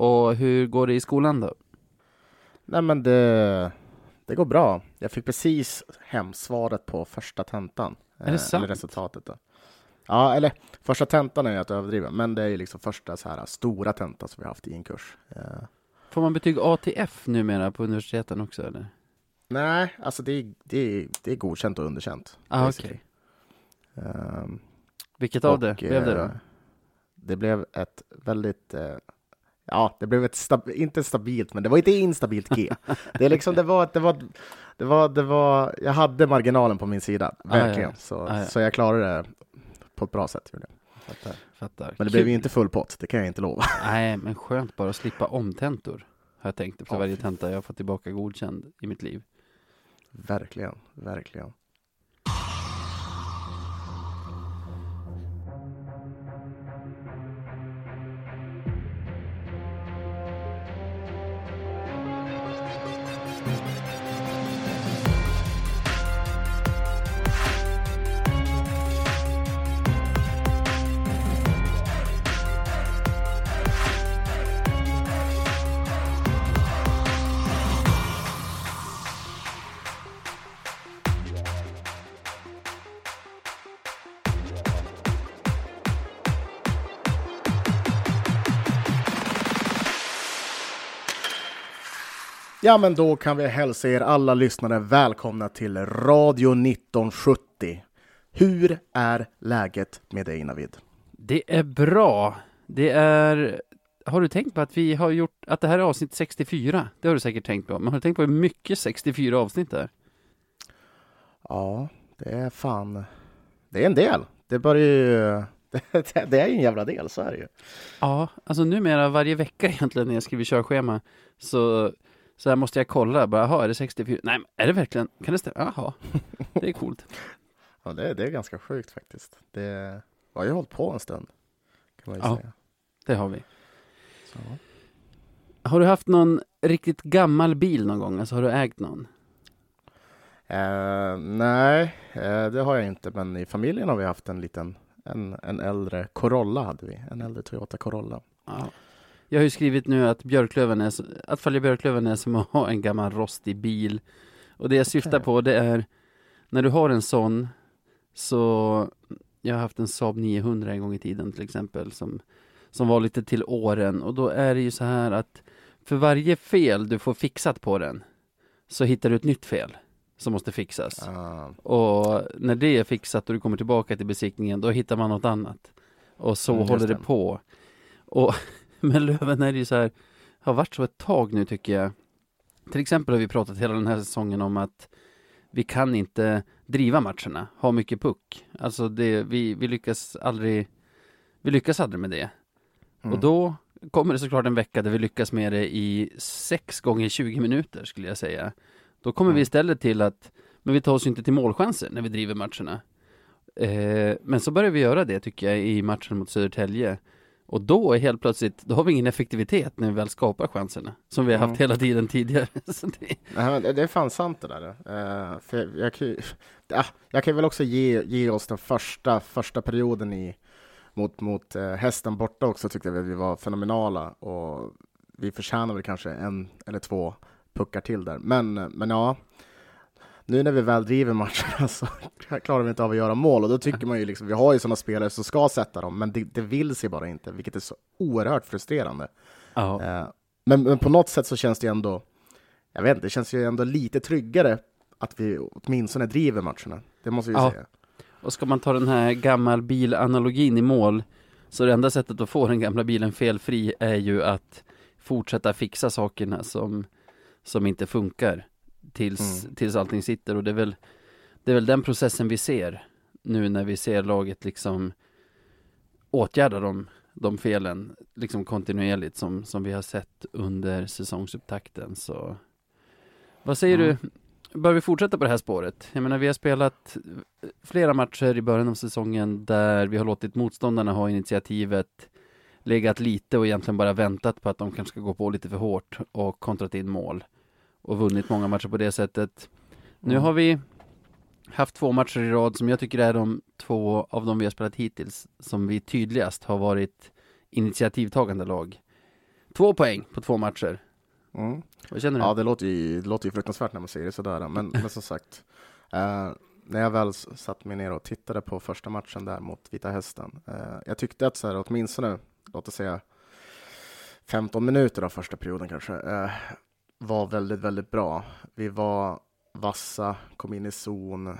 Och hur går det i skolan då? Nej men det, det går bra. Jag fick precis hem svaret på första tentan. Är det sant? Eller resultatet då. Ja, eller första tentan är ju att överdriva, men det är ju liksom första så här stora tentan som vi har haft i en kurs. Eh, Får man betyg ATF numera på universiteten också eller? nej, alltså det är, det, är, det är godkänt och underkänt. Ah, basically. okej. Ehm, Vilket av det och, blev det då? eh, Det blev ett väldigt eh, Ja, det blev ett stab inte stabilt, men det var inte instabilt G. Det är liksom, det var, det var, det var, det var, jag hade marginalen på min sida, verkligen. ja. Så, Ah, ja. så jag klarade det på ett bra sätt. Gjorde jag. Fattar, fattar. Men det blev Kul. ju inte full pott, det kan jag inte lova. Nej, men skönt bara att slippa omtentor. Har jag tänkt efter varje tenta jag har fått tillbaka godkänd i mitt liv. Verkligen, verkligen. Ja, men då kan vi hälsa er alla lyssnare välkomna till Radio 1970. Hur är läget med dig, Navid? Det är bra. Det är... Har du tänkt på att vi har gjort, att det här är avsnitt 64? Det har du säkert tänkt på. Men har du tänkt på hur mycket 64 avsnitt det är? Ja, det är fan... Det är en del. Det börjar ju... Det är ju en jävla del, så är det ju. Ja, alltså numera varje vecka egentligen när jag skriver körschema så, så här måste jag kolla. Bara, jaha, är det 64? Nej, men är det verkligen? Kan det stämma? Jaha, det är coolt. Ja, det, det är ganska sjukt faktiskt. Det har ju hållit på en stund, kan man ju Ja. säga. Det har vi. Så. Har du haft någon riktigt gammal bil någon gång? Alltså har du ägt någon? Eh, nej, eh, det har jag inte, men i familjen har vi haft en liten, en, en äldre Corolla hade vi, en äldre Toyota Corolla. Ja. Jag har ju skrivit nu att Björklöven är, att följa Björklöven är som att ha en gammal rostig bil. Och det jag syftar Okej. på det är när du har en sån så jag har haft en Saab 900 en gång i tiden till exempel som, som var lite till åren och då är det ju så här att för varje fel du får fixat på den så hittar du ett nytt fel som måste fixas. Ah, Och när det är fixat och du kommer tillbaka till besiktningen, då hittar man något annat. Och så Mm, håller det. på. Och med Löven är det ju så här, har varit så ett tag nu tycker jag. Till exempel har vi pratat hela den här säsongen om att vi kan inte driva matcherna, ha mycket puck. Alltså det, vi, vi lyckas aldrig, vi lyckas aldrig med det. mm. Och då kommer det såklart en vecka där vi lyckas med det i 6 gånger 20 minuter skulle jag säga. Då kommer vi Mm. istället till att, men vi tar oss inte till målchanser när vi driver matcherna. Eh, men så börjar vi göra det tycker jag i matchen mot Södertälje. Och då är helt plötsligt, då har vi ingen effektivitet när vi väl skapar chanserna. Som vi har haft Mm. hela tiden tidigare. Det, Nej, det, är fan sant det där. Eh, för jag, jag, kan, ju- ja, jag kan väl också ge, ge oss den första, första perioden i, mot, mot eh, hästen borta också tyckte jag att vi var fenomenala och vi förtjänar väl kanske en eller två puckar till där. Men, men ja, nu när vi väl driver matcherna så klarar vi inte av att göra mål och då tycker man ju liksom, vi har ju sådana spelare som ska sätta dem, men det, det vill sig bara inte, vilket är så oerhört frustrerande. Eh, Men, men på något sätt så känns det ju ändå, jag vet inte, det känns ju ändå lite tryggare att vi åtminstone driver matcherna. Det måste vi Ja. säga. Och ska man ta den här gammal bilanalogin i mål så det enda sättet att få den gamla bilen felfri är ju att fortsätta fixa sakerna som, som inte funkar tills, Mm. tills allting sitter och det är väl det är väl den processen vi ser nu när vi ser laget liksom åtgärda de, de felen liksom kontinuerligt som, som vi har sett under säsongsupptakten så vad säger Mm. du Bör vi fortsätta på det här spåret? Jag menar vi har spelat flera matcher i början av säsongen där vi har låtit motståndarna ha initiativet legat lite och egentligen bara väntat på att de kanske ska gå på lite för hårt och kontrat in mål och vunnit många matcher på det sättet. Nu Mm. har vi haft två matcher i rad som jag tycker är de två av de vi har spelat hittills som vi tydligast har varit initiativtagande lag. Två poäng på två matcher. Mm. Vad känner du? Ja, det låter, ju, det låter ju fruktansvärt när man säger det sådär, men, men som sagt, eh, när jag väl satt mig ner och tittade på första matchen där mot Vita Hästen, eh, jag tyckte att så här, åtminstone, låt oss säga 15 minuter av första perioden kanske, eh, var väldigt, väldigt bra. Vi var vassa, kom in i zon,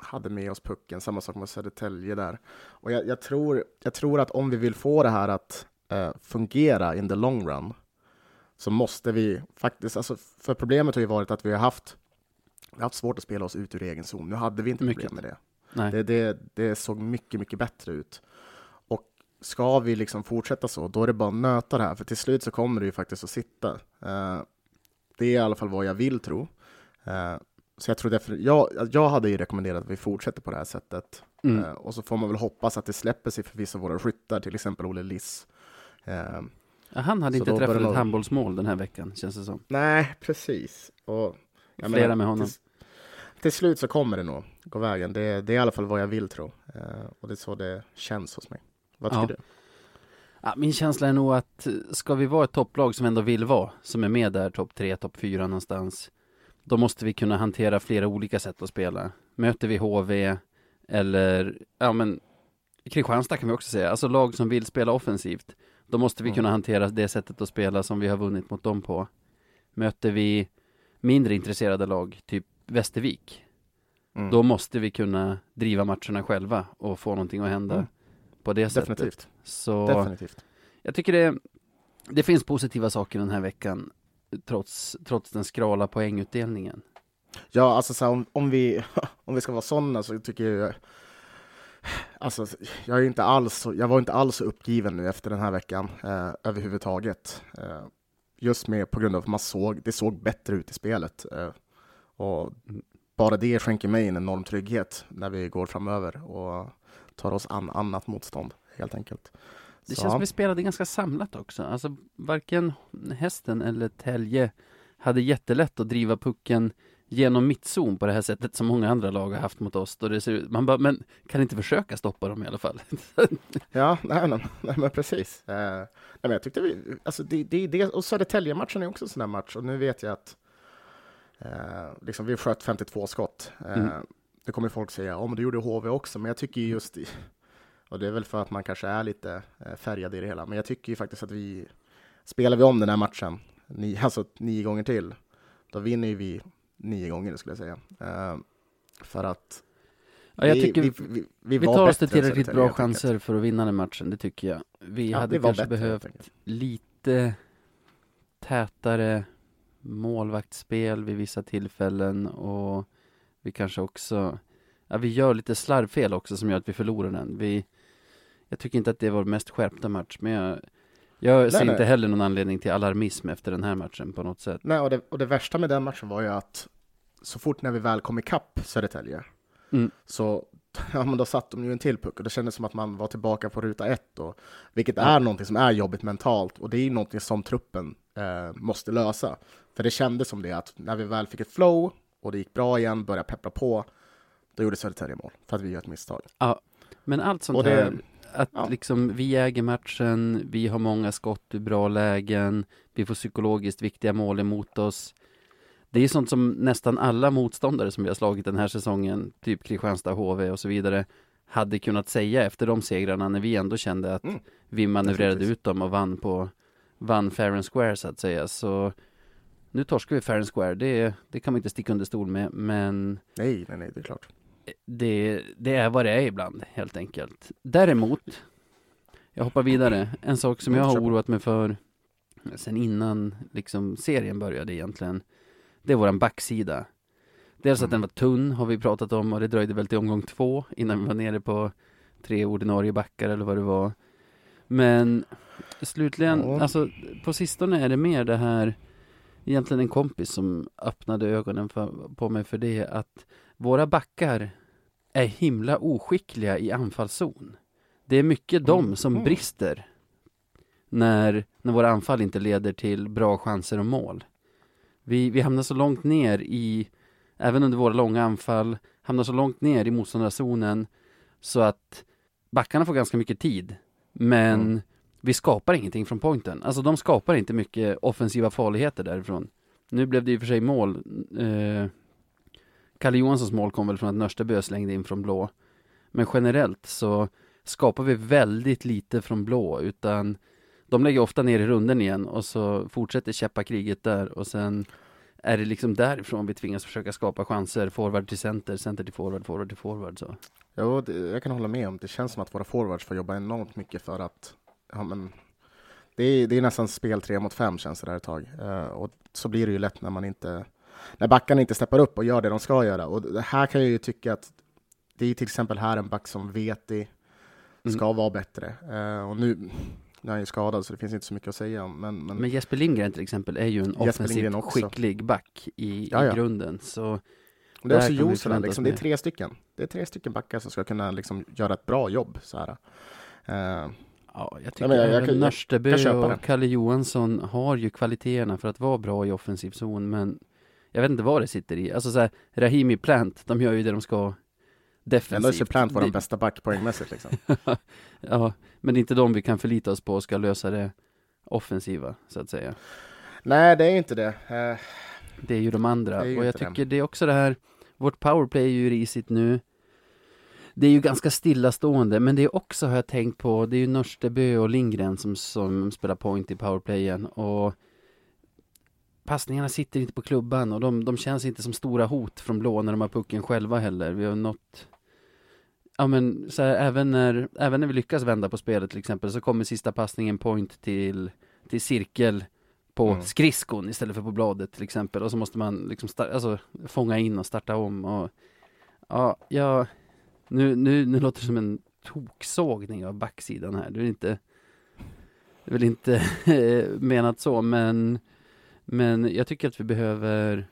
hade med oss pucken, samma sak med Södertälje där. Och jag, jag, tror, jag tror att om vi vill få det här att eh, fungera in the long run, så måste vi faktiskt, alltså, för problemet har ju varit att vi har haft, vi har haft svårt att spela oss ut ur egen zon. Nu hade vi inte Mycket. problem med det. Nej. Det, det. Det såg mycket, mycket bättre ut. Och ska vi liksom fortsätta så, då är det bara att nöta det här, för till slut så kommer det ju faktiskt att sitta. Eh, det är i alla fall vad jag vill tro. Eh, så jag tror därför, jag, jag hade ju rekommenderat att vi fortsätter på det här sättet. Mm. Eh, och så får man väl hoppas att det släpper sig för vissa av våra skyttar, till exempel Olle Liss. Eh, Ja, han hade inte träffat ett handbollsmål den här veckan, känns det som. nej, precis. Och, jag Flera menar, med honom. Till, till slut så kommer det nog gå vägen. Det, det är i alla fall vad jag vill tro. Och det är så det känns hos mig. Vad tycker Ja. du? Ja, min känsla är nog att eh, ska vi vara ett topplag som ändå vill vara, som är med där topp tre, topp fyra någonstans, då måste vi kunna hantera flera olika sätt att spela. Möter vi HV eller, ja men, Kristianstad kan vi också säga, alltså lag som vill spela offensivt, då måste vi Mm. kunna hantera det sättet att spela som vi har vunnit mot dem på. Möter vi mindre intresserade lag, typ Västervik, Mm. då måste vi kunna driva matcherna själva och få någonting att hända Mm. på det sättet. Så Definitivt. jag tycker det, det finns positiva saker den här veckan trots, trots den skrala poängutdelningen. Ja, alltså så här, om, om, vi, om vi ska vara sådana så tycker jag Alltså, jag, är inte alls, jag var inte alls så uppgiven nu efter den här veckan eh, överhuvudtaget. Eh, just med på grund av att man såg, det såg bättre ut i spelet. Eh, och bara det skänker mig en enorm trygghet när vi går framöver och tar oss an annat motstånd, helt enkelt. Det Så, känns som vi spelade ganska samlat också. Alltså varken hästen eller Tälje hade jättelätt att driva pucken genom mittzon på det här sättet som många andra lag har haft mot oss. Då det ser ut, man bara, men kan inte försöka stoppa dem i alla fall? Ja, nej, nej, nej men precis. Eh, nej, men jag tyckte vi, alltså det, det, det, och Södertälje-matchen är också en sån där match, och nu vet jag att eh, liksom vi sköt 52 skott. Eh, Mm. Det kommer folk säga, ja men det gjorde HV också, men jag tycker ju just, i, och det är väl för att man kanske är lite eh, färgad i det hela, men jag tycker ju faktiskt att vi, spelar vi om den här matchen, ni, alltså nio gånger till, då vinner ju vi nio gånger skulle jag säga. Eh, för att Ja, jag vi, tycker vi, vi, vi, vi, tar oss till tillräckligt bra chanser för att vinna den matchen, det tycker jag. Vi Ja, hade kanske bättre, behövt lite tätare målvaktsspel vid vissa tillfällen och vi kanske också, ja vi gör lite slarvfel också som gör att vi förlorar den. Vi, jag tycker inte att det var mest skärpta match, men jag, jag ser nej. inte heller någon anledning till alarmism efter den här matchen på något sätt. Nej, och det, och det värsta med den matchen var ju att så fort när vi väl kom ikapp Södertälje, Mm. så ja, men då satt de ju en till puck och det kändes som att man var tillbaka på ruta ett, och, vilket Ja. är någonting som är jobbigt mentalt och det är ju någonting som truppen eh, måste lösa. För det kändes som det att när vi väl fick ett flow och det gick bra igen, började peppra på, då gjorde Södertälje mål för att vi gör ett misstag. Men allt sånt det- här, att ja. liksom vi äger matchen, vi har många skott i bra lägen, vi får psykologiskt viktiga mål emot oss. Det är sånt som nästan alla motståndare som vi har slagit den här säsongen, typ Kristianstad, HV och så vidare, hade kunnat säga efter de segrarna när vi ändå kände att Mm. vi manövrerade ut dem och vann på, vann fair and square så att säga. Så nu torskar vi fair and square, det, det kan man inte sticka under stol med, men Nej, nej, nej, det är klart. Det, det är vad det är ibland, helt enkelt. Däremot, jag hoppar vidare. En sak som jag har oroat mig för sen innan liksom serien började egentligen, det är våran backsida. Dels att den Mm. var tunn, har vi pratat om, och det dröjde väl till omgång två innan vi var nere på tre ordinarie backar eller vad det var. Men slutligen, alltså på sistone är det mer det här, egentligen en kompis som öppnade ögonen för, på mig för det, att våra backar är himla oskickliga i anfallszon. Det är mycket de som Mm. brister när, när våra anfall inte leder till bra chanser och mål. Vi, vi hamnar så långt ner i, även under våra långa anfall, hamnar så långt ner i motståndarzonen så att backarna får ganska mycket tid. Men Mm vi skapar ingenting från pointen. Alltså de skapar inte mycket offensiva farligheter därifrån. Nu blev det i och för sig mål. Eh, Kalle Johanssons mål kom väl från att Nörstebö slängde in från blå. Men generellt så skapar vi väldigt lite från blå, utan de lägger ofta ner i runden igen och så fortsätter käppa kriget där och sen är det liksom därifrån vi tvingas försöka skapa chanser, forward till center, center till forward, forward till forward så. Ja, det, jag kan hålla med om. Det känns som att våra forwards får jobba enormt mycket för att, ja men, det är, det är nästan spel tre mot fem känns det där ett tag. Uh, och så blir det ju lätt när man inte, när backarna inte steppar upp och gör det de ska göra. Och det här kan jag ju tycka att det är till exempel här en back som Veti ska mm. vara bättre. Uh, och nu, nu är han ju skadad så det finns inte så mycket att säga om. Men, men, men Jesper Lindgren till exempel är ju en offensivt skicklig back i, i grunden. Så det är också Josela, liksom, det är tre stycken. Det är tre stycken backar som ska kunna liksom, göra ett bra jobb. Så här. Uh, Ja, jag tycker jag, jag, jag, Nörsteby och Kalle Johansson har ju kvaliteterna för att vara bra i offensiv zon, men jag vet inte vad det sitter i. Alltså så här, Rahimi Plant, de gör ju det de ska defensivt. Ändå är Plant vår det... bästa back poängmässigt liksom. ja, men det är inte de vi kan förlita oss på och ska lösa det offensiva, så att säga. Nej, det är inte det. Uh... Det är ju de andra, och jag tycker det. det är också det här, vårt powerplay är ju risigt nu det är ju ganska stillastående, men det är också, har jag tänkt på, det är ju Nörstebö och Lindgren som, som spelar point i powerplayen och passningarna sitter inte på klubban och de, de känns inte som stora hot från blå när de har pucken själva heller. Vi har nått Ja men så här, även, när, även när vi lyckas vända på spelet till exempel så kommer sista passningen point till, till cirkel på mm. skridskon istället för på bladet till exempel och så måste man liksom alltså, fånga in och starta om och ja, jag, nu, nu, nu låter det som en toksågning av backsidan här. Det är inte, det är väl inte menat så, men, men jag tycker att vi behöver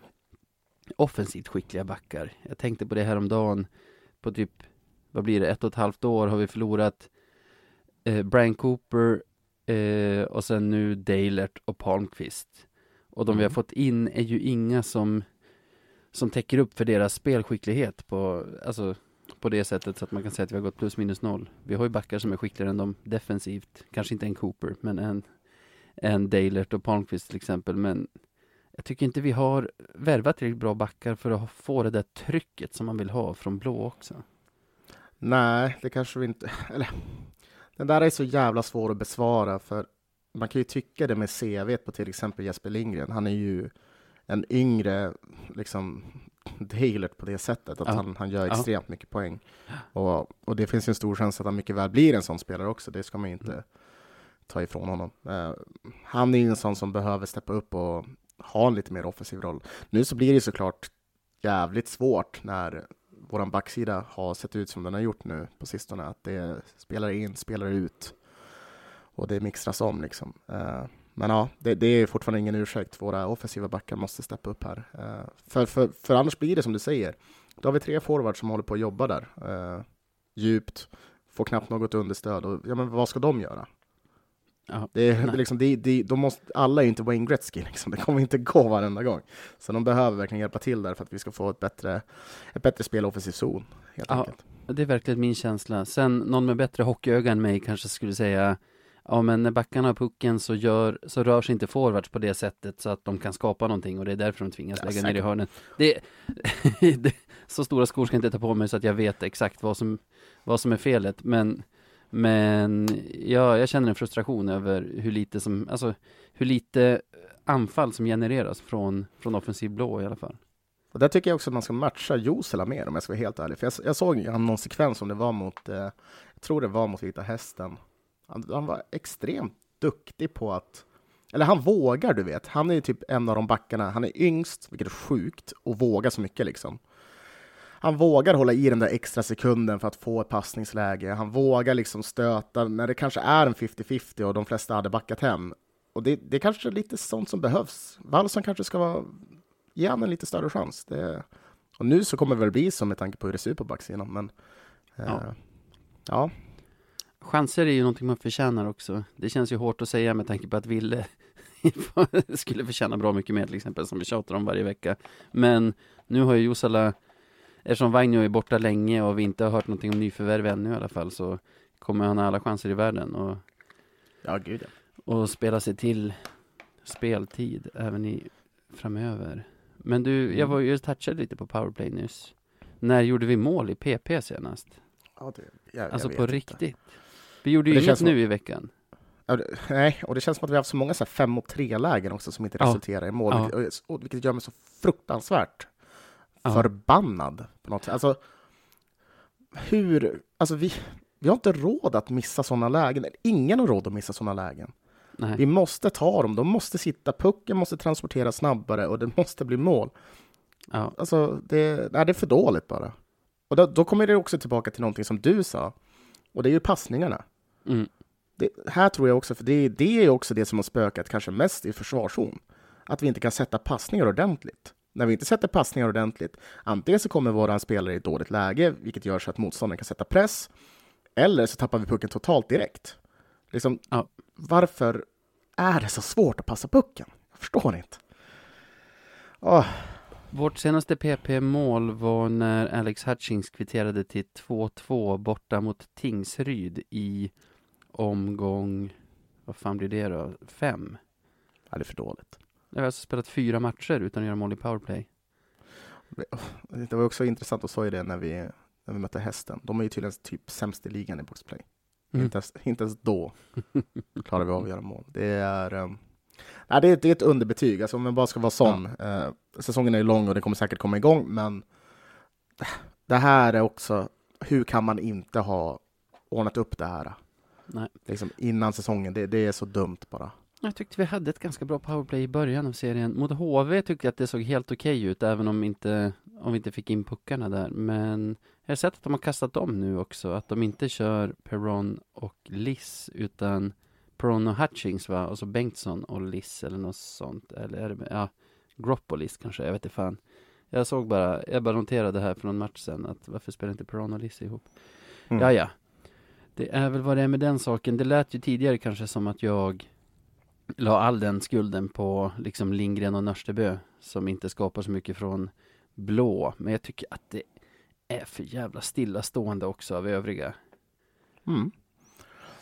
offensivt skickliga backar. Jag tänkte på det här om dagen på typ, vad blir det, ett och ett halvt år har vi förlorat eh, Brian Cooper eh, och sen nu Dalert och Palmqvist. Och de mm. vi har mm. fått in är ju inga som, som täcker upp för deras spelskicklighet på, alltså på det sättet så att man kan säga att vi har gått plus minus noll. Vi har ju backar som är skickligare än dem defensivt. Kanske inte en Cooper, men en, en Dalert och Palmqvist till exempel. Men jag tycker inte vi har värvat tillräckligt bra backar för att få det där trycket som man vill ha från blå också. Nej, det kanske vi inte... Eller, den där är så jävla svår att besvara för man kan ju tycka det med CV på till exempel Jesper Lindgren. Han är ju en yngre liksom, Dalert på det sättet, att ja. han, han gör extremt ja. mycket poäng. Och, och det finns en stor chans att han mycket väl blir en sån spelare också, det ska man inte mm. ta ifrån honom. Uh, han är en sån som behöver steppa upp och ha en lite mer offensiv roll. Nu så blir det såklart jävligt svårt när vår backsida har sett ut som den har gjort nu på sistone, att det spelar in, spelar ut och det mixtras om liksom. Uh, men ja, det, det, är fortfarande ingen ursäkt. Våra offensiva backar måste steppa upp här. Uh, för, för, för annars blir det som du säger. Då har vi tre forwards som håller på att jobba där. Uh, djupt, får knappt något understöd. Och, ja, men vad ska de göra? Ja, det, det, liksom, det, det, de måste, alla är inte Wayne Gretzky, liksom. det kommer inte gå varenda gång. Så de behöver verkligen hjälpa till där för att vi ska få ett bättre, ett bättre spel offensiv zon. Helt ja, enkelt. Det är verkligen min känsla. Sen någon med bättre hockeyöga än mig kanske skulle säga Ja men när backarna har pucken så, gör, så rör sig inte forwards på det sättet så att de kan skapa någonting och det är därför de tvingas ja, lägga säkert. ner i hörnen. Det, det, så stora skor ska jag inte ta på mig så att jag vet exakt vad som, vad som är felet men men ja, jag känner en frustration över hur lite som, alltså hur lite anfall som genereras från, från offensiv blå i alla fall. Och där tycker jag också att man ska matcha Josela mer om jag ska vara helt ärlig. För jag, jag såg någon sekvens om det var mot, eh, jag tror det var mot Vita Hästen, han, han, var extremt duktig på att... Eller han vågar, du vet. Han är typ en av de backarna. Han är yngst, vilket är sjukt, och vågar så mycket liksom. Han vågar hålla i den där extra sekunden för att få ett passningsläge. Han vågar liksom stöta när det kanske är en 50-50 och de flesta hade backat hem. Och det, det är kanske lite sånt som behövs. Wallson kanske ska vara, ge honom en lite större chans. Det, och nu så kommer det väl bli så med tanke på hur det ser ut på backsidan, men ja. Eh, ja. Chanser är ju någonting man förtjänar också. Det känns ju hårt att säga med tanke på att Ville skulle förtjäna bra mycket mer till exempel, som vi tjatar om varje vecka. Men nu har ju Josala, eftersom Vainio är borta länge och vi inte har hört någonting om nyförvärv ännu i alla fall, så kommer han ha alla chanser i världen. Och Ja, gud ja. och spela sig till speltid även i framöver. Men du, jag Mm. var ju touchade lite på powerplay nyss. När gjorde vi mål i PP senast? ja det, jag, jag Alltså vet på inte. riktigt. Vi gjorde ju Det inget känns som- nu i veckan. Nej, och det känns som att vi har haft så många så här fem mot tre lägen också som inte Ja. resulterar i mål, Ja. vilket, och, vilket gör mig så fruktansvärt Ja. förbannad på något sätt. Alltså, hur, alltså vi, vi har inte råd att missa sådana lägen. Ingen har råd att missa sådana lägen. Nej. Vi måste ta dem, de måste sitta, pucken måste transporteras snabbare och det måste bli mål. Ja. Alltså, det, nej, det är för dåligt bara. Och då, då kommer det också tillbaka till någonting som du sa, och det är ju passningarna. Mm. Det, här tror jag också, för det, det är också det som har spökat kanske mest i försvarszon. Att vi inte kan sätta passningar ordentligt. När vi inte sätter passningar ordentligt, antingen så kommer våra spelare i ett dåligt läge, vilket gör så att motståndaren kan sätta press, eller så tappar vi pucken totalt direkt. Liksom, Ja. Varför är det så svårt att passa pucken? Jag förstår inte. Åh, Vårt senaste PP-mål var när Alex Hutchings kvitterade till 2-2 borta mot Tingsryd i omgång, vad fan blir det då? Fem. ja, det är för dåligt. Jag har alltså spelat fyra matcher utan att göra mål i powerplay. Det var också intressant att se det när vi, när vi mötte hästen. De är ju tydligen typ sämst i ligan i boxplay. Mm. Inte, ens, inte ens då klarar vi av att göra mål. Det är, um, nej, det är, det är ett underbetyg, alltså om man bara ska vara sån. Eh, säsongen är ju lång och det kommer säkert komma igång, men det här är också, hur kan man inte ha ordnat upp det här? Nej. Liksom innan säsongen, det, det är så dumt bara. Jag tyckte vi hade ett ganska bra powerplay i början av serien. Mot HV tyckte jag att det såg helt okej ut, även om, inte, om vi inte fick in puckarna där. Men jag har sett att de har kastat om nu också, att de inte kör Perron och Liss, utan Perron och Hutchings va, och så Bengtsson och Liss eller något sånt. Eller är det, ja, Gropp och Liss kanske, jag vet inte fan. Jag såg bara, jag bara noterade här för någon match sen, att varför spelar inte Perron och Liss ihop? Mm. Ja, ja. Det är väl vad det är med den saken. Det lät ju tidigare kanske som att jag la all den skulden på liksom Lindgren och Nörstebö som inte skapar så mycket från blå. Men jag tycker att det är för jävla stillastående också av övriga. Mm.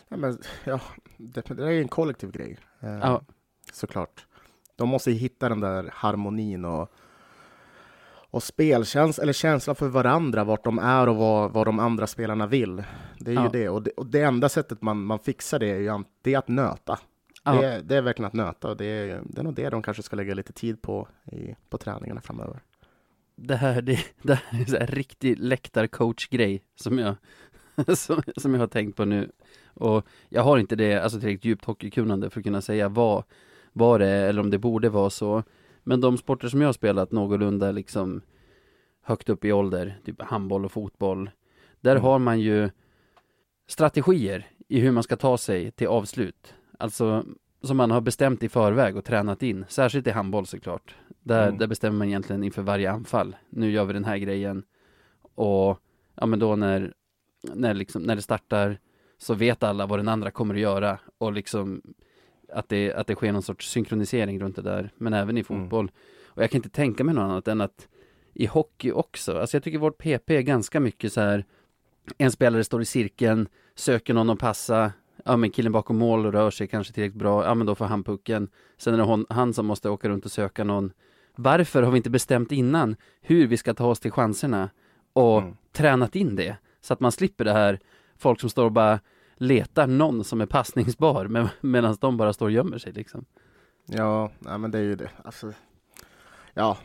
Ja, men, ja, det, det är ju en kollektiv grej. Eh, Ja. Såklart. De måste hitta den där harmonin och, och spelkänsla, eller känsla för varandra, vart de är och vad, vad de andra spelarna vill. Det är Ja. ju det. Och, det. och det enda sättet man, man fixar det är ju det är att nöta. Ja. Det, är, det är verkligen att nöta och det är, det är nog det de kanske ska lägga lite tid på i, på träningarna framöver. Det här, det, det här är här riktig läktarcoach-grej som jag, som, som jag har tänkt på nu. Och jag har inte det, alltså tillräckligt djupt hockeykunnande för att kunna säga vad, vad det är eller om det borde vara så. Men de sporter som jag har spelat någorlunda liksom högt upp i ålder, typ handboll och fotboll, där Mm. har man ju strategier i hur man ska ta sig till avslut. Alltså som man har bestämt i förväg och tränat in, särskilt i handboll såklart. Där, Mm. där bestämmer man egentligen inför varje anfall. Nu gör vi den här grejen. Och ja men då när, när, liksom, när det startar så vet alla vad den andra kommer att göra och liksom att det, att det sker någon sorts synkronisering runt det där. Men även i Mm. fotboll. Och jag kan inte tänka mig något annat än att i hockey också, alltså jag tycker vårt PP är ganska mycket så här en spelare står i cirkeln, söker någon att passa, ja men killen bakom mål rör sig kanske tillräckligt bra, ja men då får han pucken. Sen är det hon, han som måste åka runt och söka någon. Varför har vi inte bestämt innan hur vi ska ta oss till chanserna och Mm. tränat in det? Så att man slipper det här, folk som står och bara letar någon som är passningsbar med, medan de bara står och gömmer sig liksom. Ja, nej, men det är ju det. Alltså, ja,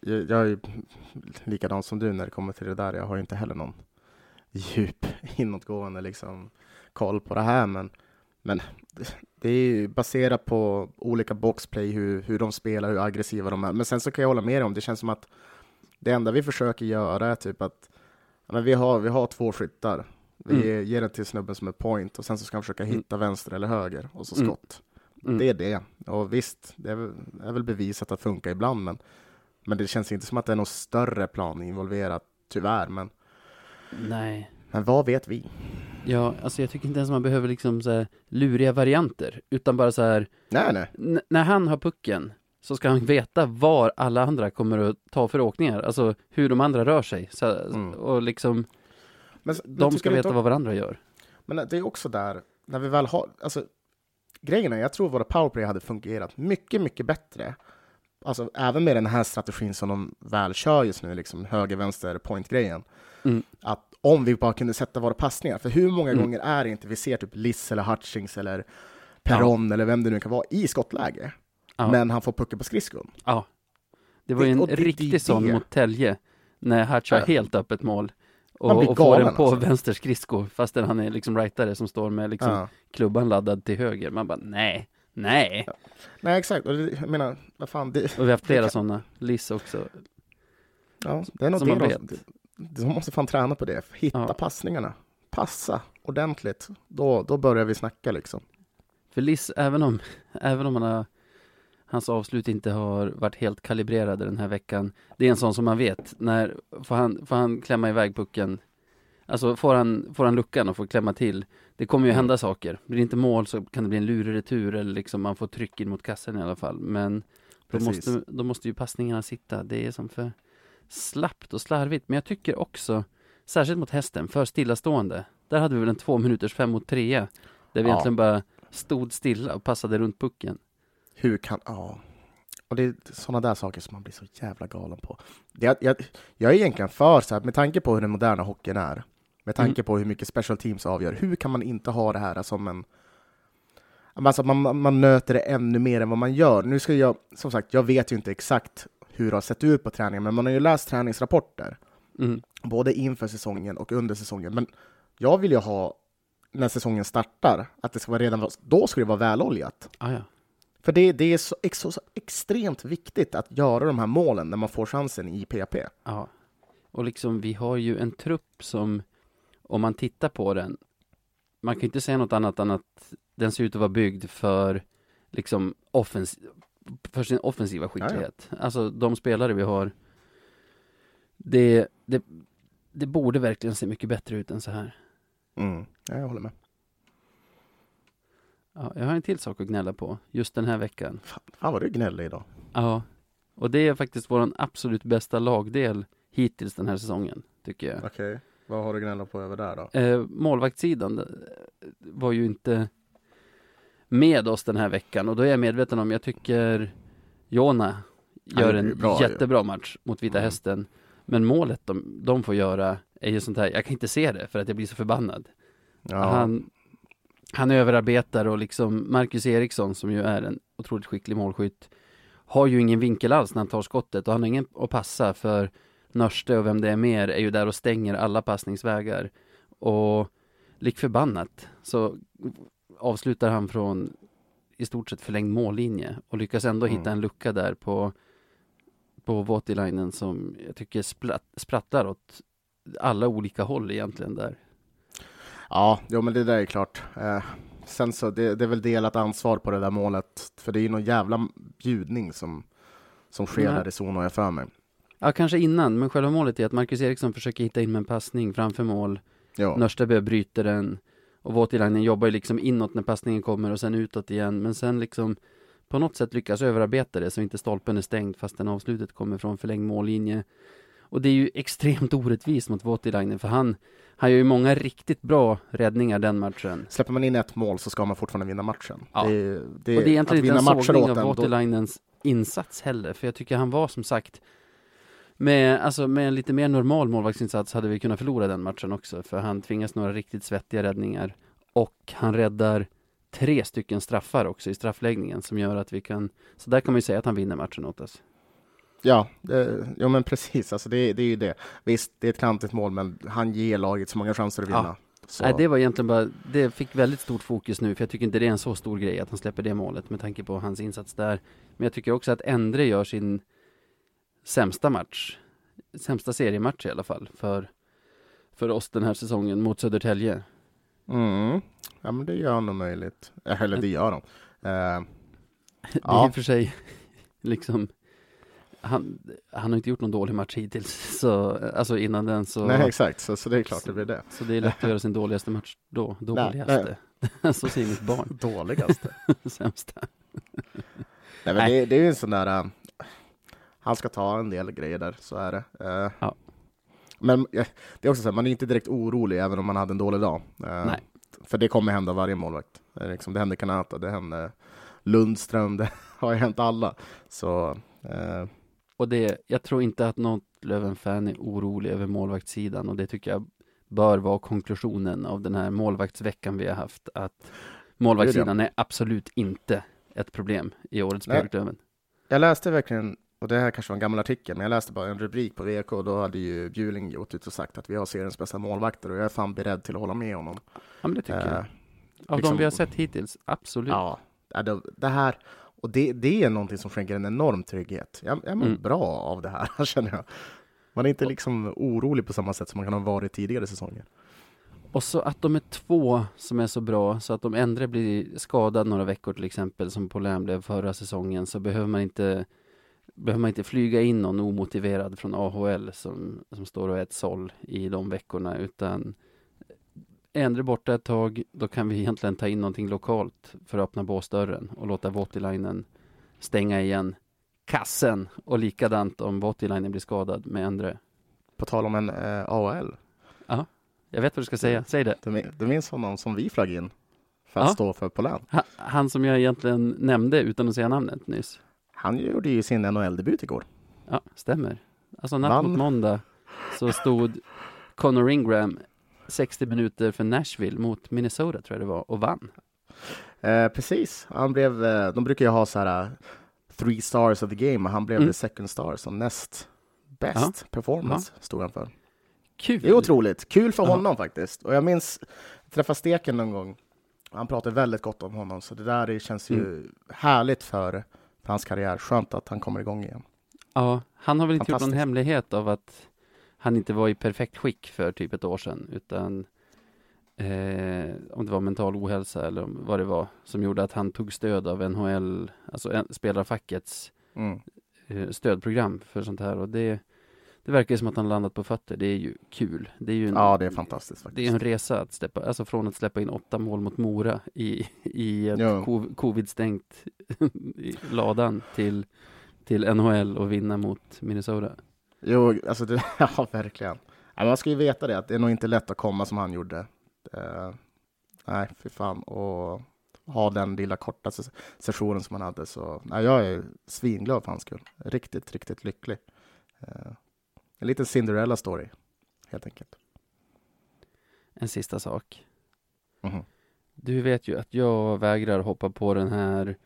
jag, jag är ju likadan som du när det kommer till det där. Jag har ju inte heller någon djup inåtgående liksom, koll på det här. Men, men det- är ju baserat på olika boxplay, hur, hur de spelar, hur aggressiva de är. Men sen så kan jag hålla med dig om, det känns som att det enda vi försöker göra är typ att men vi, har, vi har två skyttar. Vi ger den till snubben som är point och sen så ska han försöka Mm. hitta vänster eller höger och så Mm. skott. Mm. Det är det. Och visst, det är väl, bevisat att funka ibland, men, men det känns inte som att det är någon större plan involverat, tyvärr. Men, Nej. men vad vet vi? Ja, alltså jag tycker inte ens man behöver liksom så luriga varianter, utan bara så här, Nej, nej. n- när han har pucken så ska han veta var alla andra kommer att ta för åkningar, alltså hur de andra rör sig. Så, Mm. Och liksom, Men, de ska veta inte- vad varandra gör. Men det är också där, när vi väl har, alltså, grejen är, jag tror våra powerplay hade fungerat mycket, mycket bättre. Alltså även med den här strategin som de väl kör just nu, liksom höger-vänster point-grejen. Mm. Att om vi bara kunde sätta våra passningar, för hur många Mm. gånger är det inte vi ser typ Liss eller Hutchings eller Perron eller vem det nu kan vara i skottläge, Ja. men han får pucken på skridskon. Ja. Det var ju en det- riktig sån det. mot Tälje, när Hatch har Ja. helt öppet mål. Och, och får den på alltså. vänster skridsko, fastän han är liksom rightare som står med liksom Ja. klubban laddad till höger. Man bara, nej, nej. Nej, exakt. Och det, jag menar, vad fan, det, Och vi har haft flera kan- sådana, Liss också. ja, det är vet. de, de måste fan träna på det. Hitta Ja. passningarna. Passa ordentligt. Då, då börjar vi snacka liksom. För Liss, även om, även om han har, hans avslut inte har varit helt kalibrerade den här veckan, det är en sån som man vet, när får han, får han klämma iväg pucken, alltså får han, får han luckan och får klämma till, det kommer ju Mm. hända saker. Blir det inte mål så kan det bli en lurig retur eller liksom man får tryck in mot kassen i alla fall, men då Precis. måste, då måste ju passningarna sitta, det är som för slappt och slarvigt, men jag tycker också, särskilt mot hästen, för stillastående, där hade vi väl en två minuters fem mot trea, där vi Ja. egentligen bara stod stilla och passade runt pucken. Hur kan, ja. Och det är sådana där saker som man blir så jävla galen på. Jag, jag, jag är egentligen för så här, med tanke på hur den moderna hockeyn är, med tanke Mm. på hur mycket special teams avgör, hur kan man inte ha det här som en Alltså man, man nöter det ännu mer än vad man gör. Nu ska jag, som sagt, jag vet ju inte exakt hur det har sett ut på träningen, men man har ju läst träningsrapporter, Mm. både inför säsongen och under säsongen. Men jag vill ju ha, när säsongen startar, att det ska vara redan, då ska det vara väloljat. Ah, ja. För det, det är så, ex, så extremt viktigt att göra de här målen när man får chansen i PP. ja. Och liksom, vi har ju en trupp som, om man tittar på den, man kan ju inte säga något annat än att den ser ut att vara byggd för, liksom, offens för sin offensiva skicklighet. Alltså, de spelare vi har, det, det, det borde verkligen se mycket bättre ut än så här. Mm. Ja, jag håller med. Ja, jag har en till sak att gnälla på, just den här veckan. Fan, fan vad du gnäller idag. Ja, och det är faktiskt vår absolut bästa lagdel hittills den här säsongen, tycker jag. Okej, vad har du gnällat på över där då? Eh, målvaktssidan eh, var ju inte med oss den här veckan och då är jag medveten om, jag tycker Jona gör ju en bra ju. jättebra match mot Vita Mm. Hästen. Men målet de, de får göra är ju sånt här, jag kan inte se det för att jag blir så förbannad. Ja, Han, han överarbetar och liksom Marcus Eriksson som ju är en otroligt skicklig målskytt har ju ingen vinkel alls när han tar skottet och han har ingen att passa för Nörste och vem det är mer är ju där och stänger alla passningsvägar. Och lik förbannat så avslutar han från i stort sett förlängd mållinje och lyckas ändå Mm. hitta en lucka där på på Voutilainen som jag tycker spratt, sprattlar åt alla olika håll egentligen där. Ja jo, men det där är klart. Eh, sen så, det, det är väl delat ansvar på det där målet, för det är ju någon jävla bjudning som, som sker där i zon, har jag för mig. Ja, kanske innan, men själva målet är att Marcus Eriksson försöker hitta in med en passning framför mål. Ja. Nörstebö bryter den och Voutilainen jobbar ju liksom inåt när passningen kommer och sen utåt igen. Men sen liksom på något sätt lyckas överarbeta det så inte stolpen är stängd fast den avslutet kommer från förlängd mållinje. Och det är ju extremt orättvist mot Voutilainen för han, han gör ju många riktigt bra räddningar den matchen. Släpper man in ett mål så ska man fortfarande vinna matchen. Ja. Det, är- det, och det är egentligen inte en sågning av en, då, Voutilainens insats heller, för jag tycker han var som sagt med, alltså med en lite mer normal målvaktsinsats hade vi kunnat förlora den matchen också, för han tvingas några riktigt svettiga räddningar och han räddar tre stycken straffar också i straffläggningen som gör att vi kan, så där kan man ju säga att han vinner matchen åt oss. Ja, det, ja men precis. Alltså det, det är ju det. Visst, det är ett klantigt mål, men han ger laget så många chanser att Ja. vinna. Så, Nej, det var egentligen bara, det fick väldigt stort fokus nu, för jag tycker inte det är en så stor grej att han släpper det målet med tanke på hans insats där. Men jag tycker också att Endre gör sin sämsta match, sämsta seriematch i alla fall, för, för oss den här säsongen mot Södertälje. mm, ja, men det gör nog möjligt. Eller det gör de. Eh, Det är Ja. i och för sig liksom, han, han har inte gjort någon dålig match hittills, så, alltså innan den så, Nej, exakt. Så, så det är klart det blir det. så det är lätt att göra sin dåligaste match då, Nej, dåligaste. så säger mitt barn, Dåligaste. sämsta. Nej, men Nej. det, det är ju en sån där... eh, han ska ta en del grejer där, så är det. Eh, Ja. Men eh, det är också så här, man är inte direkt orolig även om man hade en dålig dag. Eh, Nej. För det kommer hända varje målvakt. Liksom, det hände Kanata, det hände Lundström, det har ju hänt alla. Så, Och det, jag tror inte att något Löven-fan är orolig över målvaktssidan och det tycker jag bör vara konklusionen av den här målvaktsveckan vi har haft. Att målvaktssidan är absolut inte ett problem i årets. Björklöven. jag läste verkligen, och det här kanske var en gammal artikel, men jag läste bara en rubrik på VK och då hade ju Bjuling gått ut och sagt att vi har seriens bästa målvakter och jag är fan beredd till att hålla med honom. Ja, men det tycker Eh, jag. Av liksom- de vi har sett hittills, absolut. Ja, det här, och det, det är någonting som skänker en enorm trygghet. Jag, jag mår Mm. bra av det här, känner jag. Man är inte liksom orolig på samma sätt som man kan ha varit tidigare säsonger. Och så att de är två som är så bra, så att om Endre blir skadad några veckor till exempel, som Polän blev förra säsongen, så behöver man inte behöver man inte flyga in någon omotiverad från AHL som, som står och äter såll i de veckorna, utan är Endre borta ett tag, då kan vi egentligen ta in någonting lokalt för att öppna båsdörren och låta Voutilainen stänga igen kassen och likadant om Voutilainen blir skadad med Endre. På tal om en eh, AHL, Jag vet vad du ska säga, säg det. du, du minns honom som vi flög in för att Ja. stå för Polan? Ha- Han som jag egentligen nämnde utan att säga namnet nyss. Han gjorde ju sin NHL-debut igår. Ja, stämmer. Alltså natt Vann. mot måndag så stod Connor Ingram 60 minuter för Nashville mot Minnesota tror jag det var och vann. Eh, precis, han blev, eh, de brukar ju ha så här eh, three stars of the game, och han blev Mm. the second star som näst bäst performance stod han för. Kul! Det är otroligt. Kul för Ja. honom faktiskt. Och jag minns, jag träffade Steken någon gång. Han pratade väldigt gott om honom, så det där det känns ju Mm. härligt för, för hans karriär. Skönt att han kommer igång igen. Ja, han har väl inte gjort någon hemlighet av att han inte var i perfekt skick för typ ett år sedan, utan eh, om det var mental ohälsa eller vad det var som gjorde att han tog stöd av NHL, alltså spelarfackets Mm. eh, stödprogram för sånt här och det, det verkar som att han landat på fötter. Det är ju kul. Det är ju en, Ja, det är fantastiskt det är faktiskt. en resa att släppa, alltså från att släppa in åtta mål mot Mora i, i ett Ja. co- covid-stängt ladan till, till NHL och vinna mot Minnesota. Jo, alltså det, ja, verkligen. Ja, man ska ju veta det, att det är nog inte lätt att komma som han gjorde. Eh, nej, fy fan. Och ha den lilla korta ses- sessionen som han hade. Så nej, jag är svinglad för hans skull. Riktigt, riktigt lycklig. Eh, en liten Cinderella-story, helt enkelt. En sista sak. Mhm. Du vet ju att jag vägrar hoppa på den här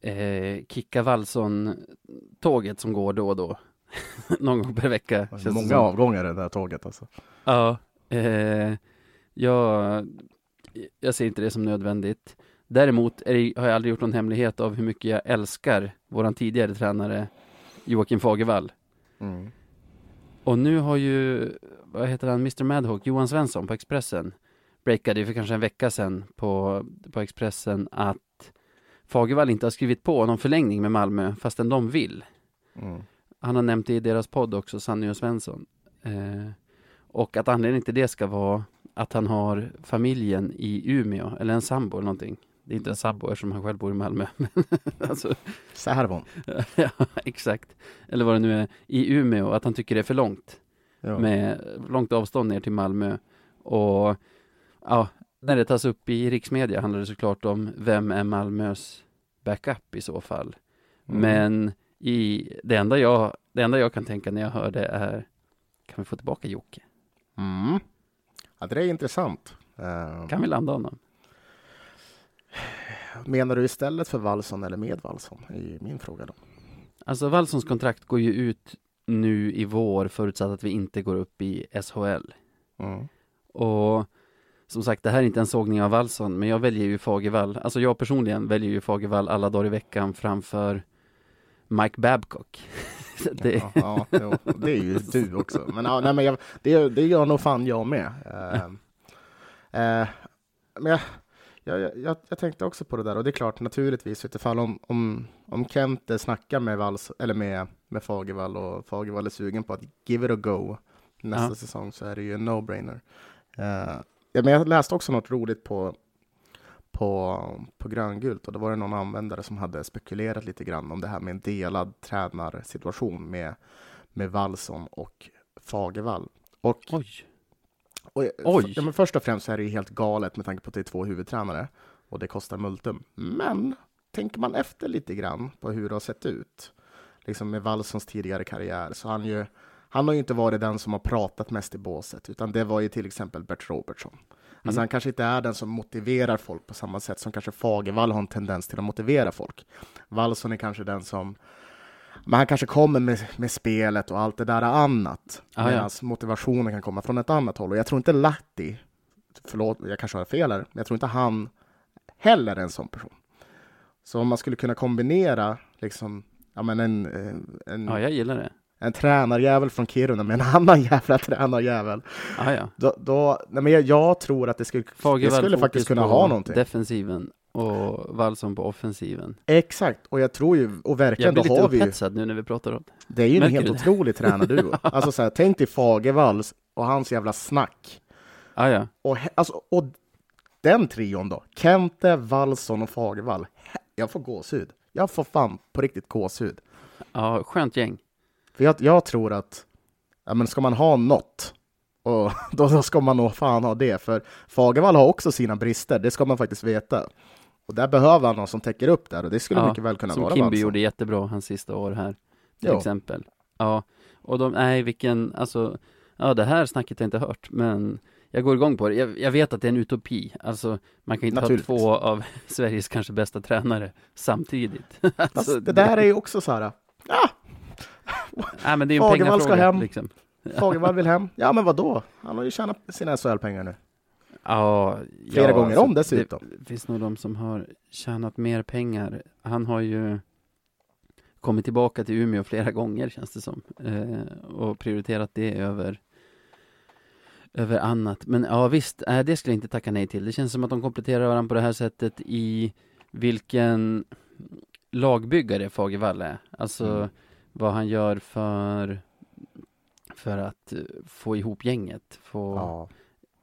eh, Kicka Wallson-tåget som går då och då. Någon gång per vecka. det Många som. avgångar i det här tåget alltså. Ja, eh, jag, jag ser inte det som nödvändigt. Däremot är det, har jag aldrig gjort någon hemlighet av hur mycket jag älskar våran tidigare tränare Joakim Fagervall. Mm. Och nu har ju, vad heter han, Mr Madhawk, Johan Svensson på Expressen breakade för kanske en vecka sedan på, på Expressen att Fagervall inte har skrivit på någon förlängning med Malmö fastän de vill. Mm. Han har nämnt det i deras podd också, Sanny och Svensson. Eh, och att anledningen till det ska vara att han har familjen i Umeå, eller en sambo eller någonting. Det är inte en sambo eftersom han själv bor i Malmö. Alltså, Särbon. ja, exakt. Eller vad det nu är, i Umeå, att han tycker det är för långt. Ja. Med långt avstånd ner till Malmö. Och ja, när det tas upp i riksmedia handlar det såklart om vem är Malmös backup i så fall. Mm. Men i, det, enda jag, det enda jag kan tänka när jag hör det är Kan vi få tillbaka Jocke? Mm. Ja, det är intressant. Eh, Kan vi landa honom? Menar du istället för Wallson eller med Wallson? I min fråga då. Alltså Wallsons kontrakt går ju ut nu i vår förutsatt att vi inte går upp i SHL. Mm. Och som sagt, det här är inte en sågning av Wallson, men jag väljer ju Fagervall. Alltså jag personligen väljer ju Fagervall alla dagar i veckan framför Mike Babcock. det, Ja, ja, det är ju du också. Men, ja, nej, men jag, det, det gör nog fan jag med. Eh, eh, men jag, jag, jag, jag tänkte också på det där och det är klart naturligtvis utifall om, om, om Kent snackar med, Valls, eller med, med Fagervall och Fagervall är sugen på att give it a go nästa Ja. säsong så är det ju en no-brainer. Ja, men jag läste också något roligt på på, på gröngult och då var det någon användare som hade spekulerat lite grann om det här med en delad tränarsituation med, med Wallson och Fagervall. Och, oj, och Oj. Ja, men först och främst så är det ju helt galet med tanke på att det är två huvudtränare. och det kostar multum. Men tänker man efter lite grann på hur det har sett ut, liksom med Wallsons tidigare karriär, så han ju han har ju inte varit den som har pratat mest i båset, utan det var ju till exempel Bert Robertson. Alltså Mm. han kanske inte är den som motiverar folk på samma sätt som kanske Fagervall har en tendens till att motivera folk. Wallson är kanske den som men han kanske kommer med, med spelet och allt det där annat. Ah, ja. Medan motivationen kan komma från ett annat håll. Och jag tror inte Lahti, förlåt, jag kanske har fel här, men jag tror inte han heller är en sån person. Så om man skulle kunna kombinera liksom, ja men en, eh, en, Ja, jag gillar det. En tränarjävel från Kiruna med en annan jävla tränarjävel. Ja, ja. Då, då, nej men jag, jag tror att det skulle, det skulle faktiskt kunna ha någonting. defensiven och Wallson på offensiven. Exakt, och jag tror ju, och Jag verkligen, blir då lite har vi ju, upphetsad nu när vi pratar om det. det är ju en Märker helt du det? otrolig tränarduo. alltså så här, tänk dig Fagervalls och hans jävla snack. Ja, ja. Och, alltså, och den trion då, Kente, Wallson och Fagervall. Jag får gåshud. Jag får fan på riktigt gåshud. Ja, skönt gäng. För jag, jag tror att, ja men ska man ha något, och då, då ska man nog fan ha det. För Fagervall har också sina brister, det ska man faktiskt veta. Och där behöver han någon som täcker upp där och det skulle Ja, mycket väl kunna Som vara Kimby Wallson. gjorde jättebra hans sista år här. Till Jo. exempel. Ja, och de, nej vilken, alltså, ja det här snacket har jag inte hört, men jag går igång på det. Jag, jag vet att det är en utopi. Alltså, man kan inte ha två av Sveriges kanske bästa tränare samtidigt. Alltså, det där är ju också så här, ja, Nej, men det är en Fagervall ska hem. Liksom. Fagervall vill hem. Ja men vad då? Han har ju tjänat sina SHL-pengar nu. Ja, Flera ja, gånger alltså, om dessutom. Det finns nog de som har tjänat mer pengar. Han har ju kommit tillbaka till Umeå flera gånger känns det som. Eh, och prioriterat det över över annat. Men ja visst, äh, det skulle jag inte tacka nej till. Det känns som att de kompletterar varandra på det här sättet i vilken lagbyggare Fagervall är. Alltså Mm. Vad han gör för för att eh, få ihop gänget. Få, Ja.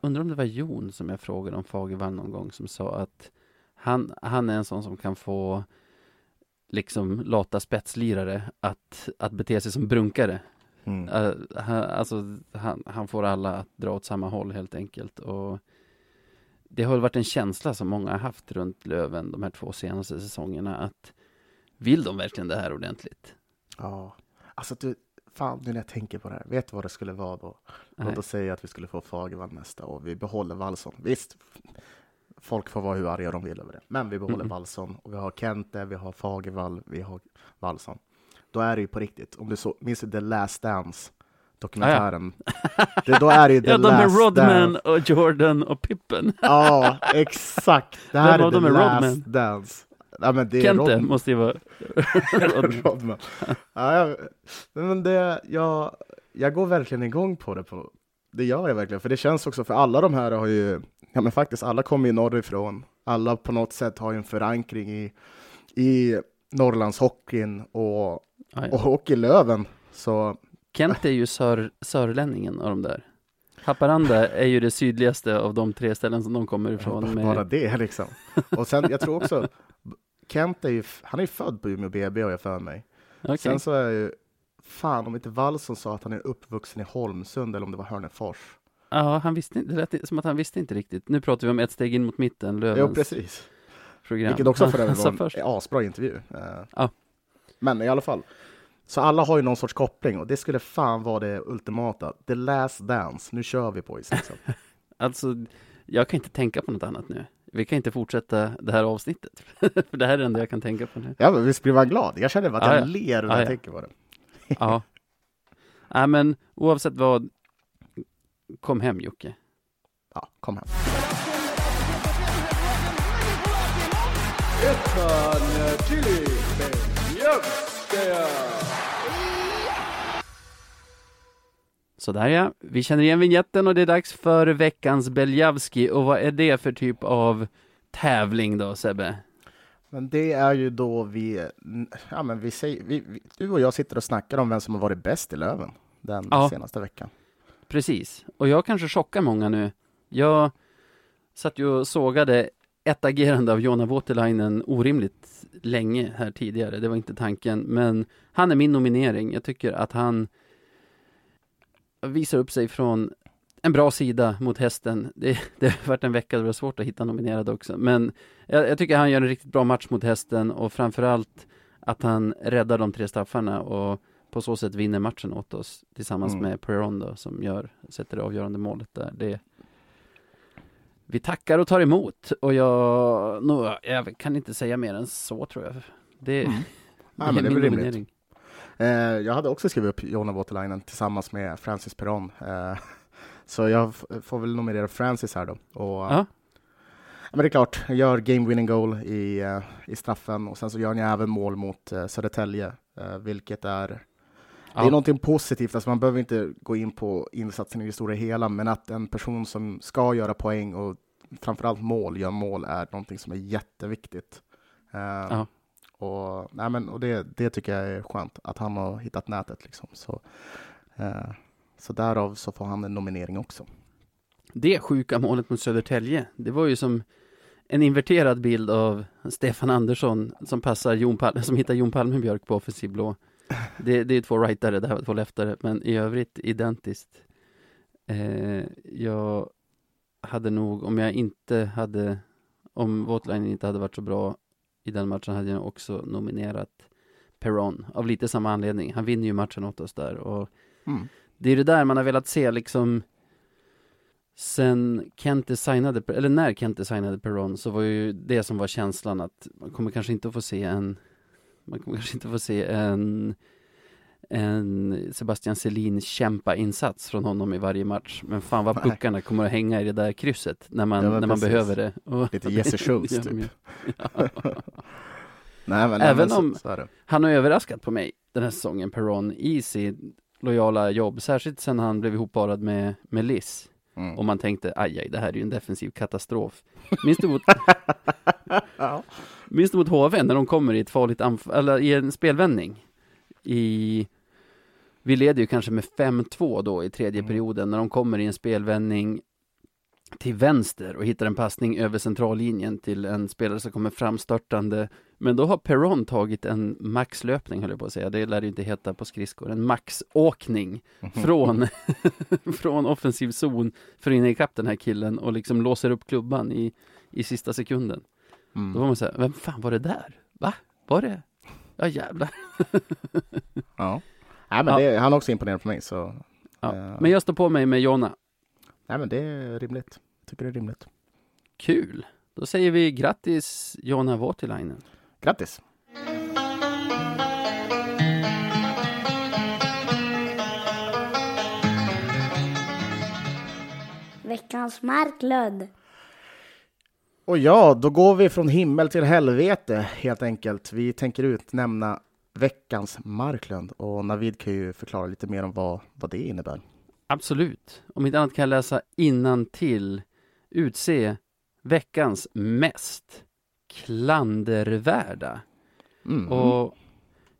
Undrar om det var Jon som jag frågade om Fagervall någon gång som sa att han, han är en sån som kan få liksom lata spetslirare att, att bete sig som brunkare. Mm. Uh, han, alltså, han, han får alla att dra åt samma håll helt enkelt. Och det har varit en känsla som många har haft runt Löven de här två senaste säsongerna att vill de verkligen det här ordentligt? Ja. Alltså du, fan nu när jag tänker på det här, vet du vad det skulle vara då? Nej. Låt oss säga att vi skulle få Fagervall nästa år, vi behåller Wallson. Visst, folk får vara hur arga de vill över det, men vi behåller Mm. Wallson och vi har Kente, vi har Fagervall, vi har Wallson. Då är det ju på riktigt, om du så, minns du The Last Dance? Dokumentären. Det, då är det ju The ja, de är Last Rodman Dance. och Jordan och Pippen. Ja, exakt. Det här Vem är av The Last Rodman? Dance. Ja, men det är Kente Rodman. måste ju vara Rodman. Ja, jag, men det, jag, jag går verkligen igång på det. På, det gör jag verkligen, för det känns också, för alla de här har ju, ja men faktiskt alla kommer ju norrifrån. Alla på något sätt har ju en förankring i, i Norrlandshockeyn och, Ja, och. Hockeylöven. Så Kent är ju sör, sörlänningen av de där. Haparanda är ju det sydligaste av de tre ställen som de kommer ifrån. bara Med, det liksom. Och sen, jag tror också, Kent är ju, han är ju född på Umeå BB har jag för mig. Okej. Sen så är ju, fan om inte Wallson sa att han är uppvuxen i Holmsund eller om det var Hörnefors. Ja, han visste inte, det lät som att han visste inte riktigt. Nu pratar vi om ett steg in mot mitten, Lövens Jo, precis. program. Vilket också för övrigt var en asbra intervju. Eh, Ja. Men i alla fall. Så alla har ju någon sorts koppling och det skulle fan vara det ultimata. The last dance. Nu kör vi boys liksom. Alltså, jag kan inte tänka på något annat nu. Vi kan inte fortsätta det här avsnittet. för det här är det enda jag kan tänka på nu. Ja, men visst blir man glad? Jag känner bara att Ja, jag ja. ler när Ja, jag ja. tänker på det. Ja. Nej, men oavsett vad, kom hem Jocke. Ja, kom hem. Sådär ja, vi känner igen vignetten och det är dags för veckans Beljavski. Och vad är det för typ av tävling då Sebbe? Men det är ju då vi, ja men vi säger, vi, vi, du och jag sitter och snackar om vem som har varit bäst i Löven den Ja. senaste veckan. Precis, och jag kanske chockar många nu. Jag satt ju och sågade ett agerande av Jonna Voutilainen orimligt länge här tidigare. Det var inte tanken, men han är min nominering. Jag tycker att han visar upp sig från en bra sida mot hästen. Det, det har varit en vecka där det var svårt att hitta nominerade också. Men jag, jag tycker han gör en riktigt bra match mot hästen och framförallt att han räddar de tre straffarna och på så sätt vinner matchen åt oss tillsammans Mm. med Peron då, som gör, sätter det avgörande målet där. Det, vi tackar och tar emot och jag, nå, jag kan inte säga mer än så tror jag. Det, Mm. Ja, men det är väl rimligt. Eh, jag hade också skrivit upp Jonna Waterlinen tillsammans med Francis Perron. Eh, så jag får väl nominera Francis här då. Och, Ja. Men det är klart, gör game winning goal i, eh, i straffen och sen så gör han ju även mål mot uh, Södertälje, vilket är Det Ja. är någonting positivt, alltså man behöver inte gå in på insatsen i det stora hela, men att en person som ska göra poäng och framförallt mål, gör mål, är någonting som är jätteviktigt. Ja. Och, nej men, och det, det tycker jag är skönt, att han har hittat nätet. Liksom. Så, eh, så därav så får han en nominering också. Det sjuka målet mot Södertälje, det var ju som en inverterad bild av Stefan Andersson som passar Jon Palme, som hittar Jon Palmebjörk på offensiv blå. Det, det är två rightare, det här var två leftare, men i övrigt identiskt. Eh, jag hade nog, om jag inte hade, om Voutlainen inte hade varit så bra i den matchen hade jag också nominerat Perron av lite samma anledning. Han vinner ju matchen åt oss där och Mm. det är det där man har velat se liksom Sen Kente signade, eller när Kente signade Perron så var ju det som var känslan att man kommer kanske inte att få se en Man kommer kanske inte att få se en En Sebastian Selin kämpa insats från honom i varje match Men fan vad puckarna kommer att hänga i det där krysset när man, Ja, när man behöver det och, Lite Jesse Schultz Ja, typ. men- Nej, men, Även nej, om- så, så. Han har överraskat på mig den här säsongen, Perron, i sitt lojala jobb Särskilt sen han blev ihopparad med, med Liz Mm. Och man tänkte, aj, aj, det här är ju en defensiv katastrof. Minns du mot, ja. minns du mot HV när de kommer i ett farligt anfall, eller i en spelvändning? I, vi leder ju kanske med 5-2 då i tredje Mm. perioden, när de kommer i en spelvändning till vänster och hittar en passning över centrallinjen till en spelare som kommer framstörtande. Men då har Perron tagit en maxlöpning, höll jag på att säga. Det lär det inte heta på skridskor. En maxåkning från, från offensiv zon för att hinna ikapp den här killen och liksom låser upp klubban i, i sista sekunden. Mm. Då var man så här, vem fan var det där? Va? Var det? Ja jävlar. Ja. Nej, men Ja. det, han är också imponerad på mig, så Ja. Eh. Men jag står på mig med Jonna. nej, men det är rimligt. Jag tycker det är rimligt. Kul. Då säger vi grattis Jonna Voutilainen. Grattis! Veckans Marklund. Och ja, då går vi från himmel till helvete helt enkelt. Vi tänker utnämna veckans Marklund och Navid kan ju förklara lite mer om vad, vad det innebär. Absolut. Om inte annat kan jag läsa innan till utse veckans mest klandervärda. Mm. Och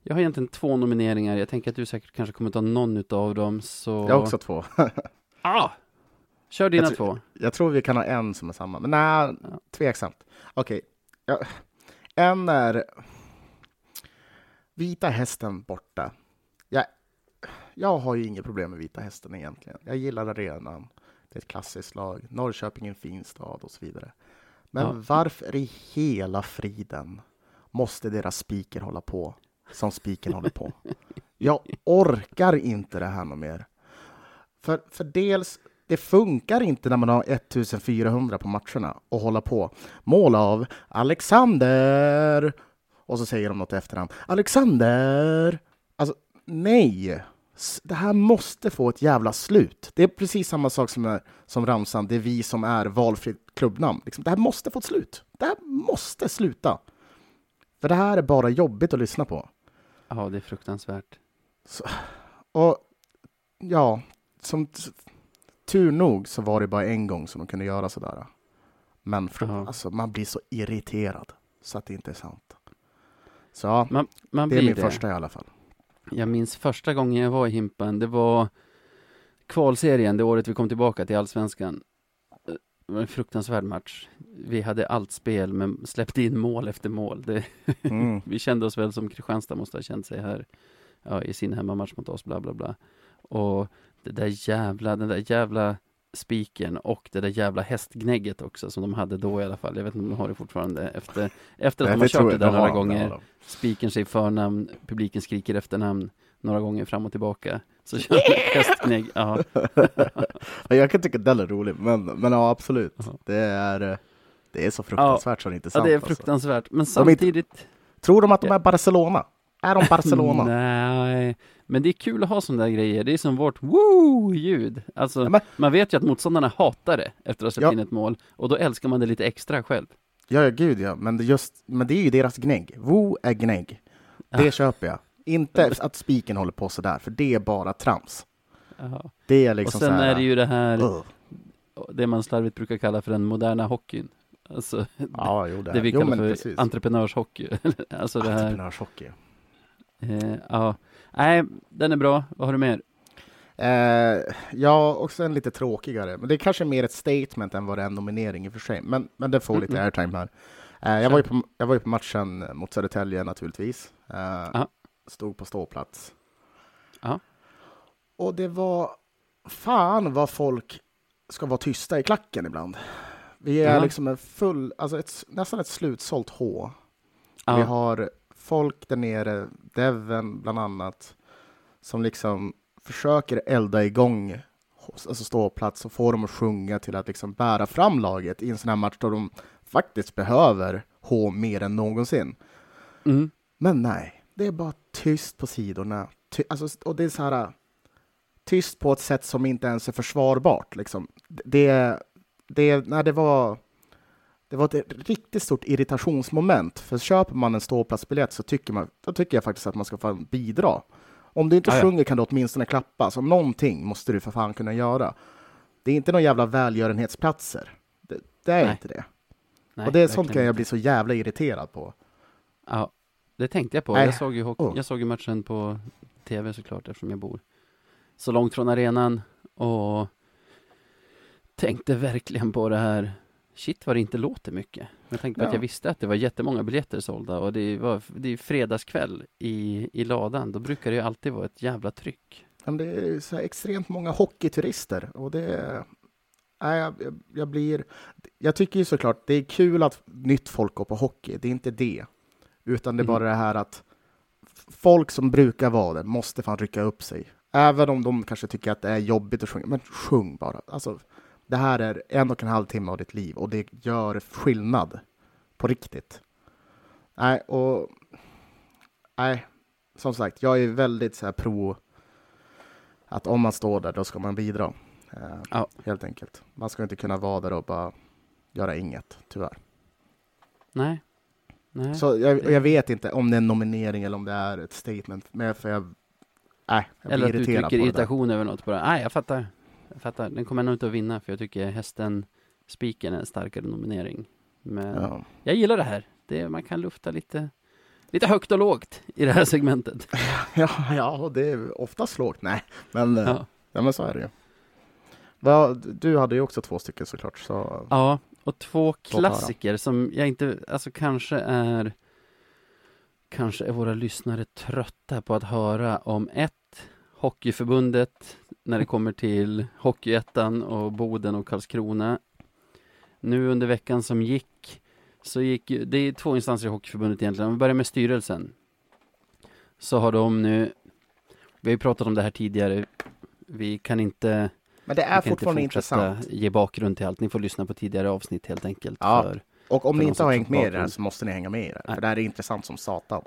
jag har egentligen två nomineringar. Jag tänker att du säkert kanske kommer ta någon utav dem. Så... Jag har också två. Ah! Kör dina Jag två. Jag tror vi kan ha en som är samma, men nej, Ja. tveksamt. Okej, ja, en är Vita hästen borta. Jag, jag har ju inget problem med Vita hästen egentligen. Jag gillar arenan. Det är ett klassiskt lag. Norrköping är en fin stad och så vidare. Men Ja. varför i hela friden måste deras speaker hålla på som spiken håller på? Jag orkar inte det här något mer. För, för dels, det funkar inte när man har 1400 på matcherna och hålla på. Mål av Alexander! Och så säger de något i efterhand. Alexander! Alltså, nej! Det här måste få ett jävla slut. Det är precis samma sak som, är, som ramsan, det är vi som är valfritt klubbnamn. Liksom, det här måste få ett slut. Det här måste sluta. För det här är bara jobbigt att lyssna på. Ja, det är fruktansvärt. Och ja, som tur nog så var det bara en gång som de kunde göra sådär. Men fr- Ja. alltså, man blir så irriterad så att det inte är sant. Så ja, Man, man det är min det. första i alla fall. Jag minns första gången jag var i Himpen, det var kvalserien, det året vi kom tillbaka till Allsvenskan. Eh, Det var en fruktansvärd match. Vi hade allt spel, men släppte in mål efter mål. Det, Mm. vi kände oss väl som Kristianstad måste ha känt sig här ja, i sin hemmamatch mot oss, bla bla bla. Och det där jävla, den där jävla spiken och det där jävla hästgnägget också som de hade då i alla fall. Jag vet inte om de har det fortfarande efter, efter att Nej, de har kört det där de några gånger. de. Spiken säger förnamn, publiken skriker efternamn några gånger fram och tillbaka. Så kör de ett hästgnägg. Ja, Ja, Jag kan tycka den är rolig, men, men ja absolut. Jaha. Det är, det är så fruktansvärt så det är inte ja sant. det är alltså. fruktansvärt. Men De är inte- samtidigt Tror de att de är Barcelona? Är de Barcelona? Nej, men det är kul att ha sådana där grejer. Det är som vårt woo-ljud. Alltså, Ja, men- man vet ju att motståndarna hatar det efter att ha släppt Ja. in ett mål. Och då älskar man det lite extra själv. Ja, ja, gud ja. Men det, just, men det är ju deras gnägg. Woo är gnägg. Det Ja. köper jag. Inte att spiken håller på sådär, för det är bara trams. Ja. Det är Och liksom sen så här, är det ju det här, "Ugh." det man slarvigt brukar kalla för den moderna hockeyn. Alltså, Ja, jo, det, det vi jo, kallar för precis. entreprenörshockey. alltså det här, Entreprenörshockey. Eh, ja. Nej, den är bra. Vad har du mer? Eh, ja, och sen lite tråkigare. Men det är kanske mer ett statement än vad det är en nominering i och för sig. Men, men det får lite Mm-mm. airtime här. Eh, jag, var ju på, jag var ju på matchen mot Södertälje naturligtvis. Eh. Stod på ståplats. Ja. Och det var fan vad folk ska vara tysta i klacken ibland. Vi är Ja. liksom en full, alltså ett, nästan ett slutsålt H. Ja. Vi har folk där nere, Devon bland annat, som liksom försöker elda igång alltså ståplats och få dem att sjunga till att liksom bära fram laget i en sån här match då de faktiskt behöver H mer än någonsin. Mm. Men nej, det är bara tyst på sidorna. Ty alltså, och det är så här tyst på ett sätt som inte ens är försvarbart. Liksom. Det, det, nej, det var det var ett riktigt stort irritationsmoment. För köper man en ståplatsbiljett så tycker, man, då tycker jag faktiskt att man ska få bidra. Om du inte Ja, ja. sjunger kan du åtminstone klappa. Så någonting måste du för fan kunna göra. Det är inte några jävla välgörenhetsplatser. Det, det är Nej. inte det. Nej, och det är sånt kan jag bli så jävla irriterad på. Ja, det tänkte jag på. Nej. Jag såg, ju hockey, Oh. jag såg ju matchen på tv såklart eftersom jag bor så långt från arenan och tänkte verkligen på det här. Shit vad det inte låter mycket. Jag tänkte på att Ja. jag visste att det var jättemånga biljetter sålda och det var det är fredagskväll i, i ladan. Då brukar det ju alltid vara ett jävla tryck. Men det är så extremt många hockeyturister och det Nej, jag, jag, blir... Jag tycker ju såklart det är kul att nytt folk går på hockey, det är inte det. Utan det är Mm. bara det här att folk som brukar vara det måste fan rycka upp sig. Även om de kanske tycker att det är jobbigt att sjunga, men sjung bara. Alltså, det här är en och en halv timme av ditt liv och det gör skillnad på riktigt. Nej, och... Nej, som sagt, jag är väldigt så här pro att om man står där, då ska man bidra. Eh, Ja. Helt enkelt. Man ska inte kunna vara där och bara göra inget, tyvärr. Nej. Nej. Så jag, jag vet inte om det är en nominering eller om det är ett statement, men för jag... Nej, jag Eller blir att du irriterad uttrycker irritation över något bara. Nej, jag fattar. Jag fattar. Den kommer nog inte att vinna för jag tycker hästen Spiken är en starkare nominering. Men Ja. jag gillar det här. Det, man kan lufta lite, lite högt och lågt i det här segmentet. Ja, ja, det är oftast lågt. Nej, men, ja. Ja. ja, men så är det ju. Du hade ju också två stycken såklart, så... ja, och två klassiker som jag inte, alltså kanske är Kanske är våra lyssnare trötta på att höra om ett Hockeyförbundet när det kommer till Hockeyettan och Boden och Karlskrona. Nu under veckan som gick så gick det är två instanser i Hockeyförbundet egentligen. Om vi börjar med styrelsen. Så har de nu, vi har ju pratat om det här tidigare. Vi kan inte Men det är fortfarande inte intressant. ge bakgrund till allt. Ni får lyssna på tidigare avsnitt helt enkelt. Ja. För, Och om ni inte har hängt med i det här så måste ni hänga med i det här. För det här är intressant som satan.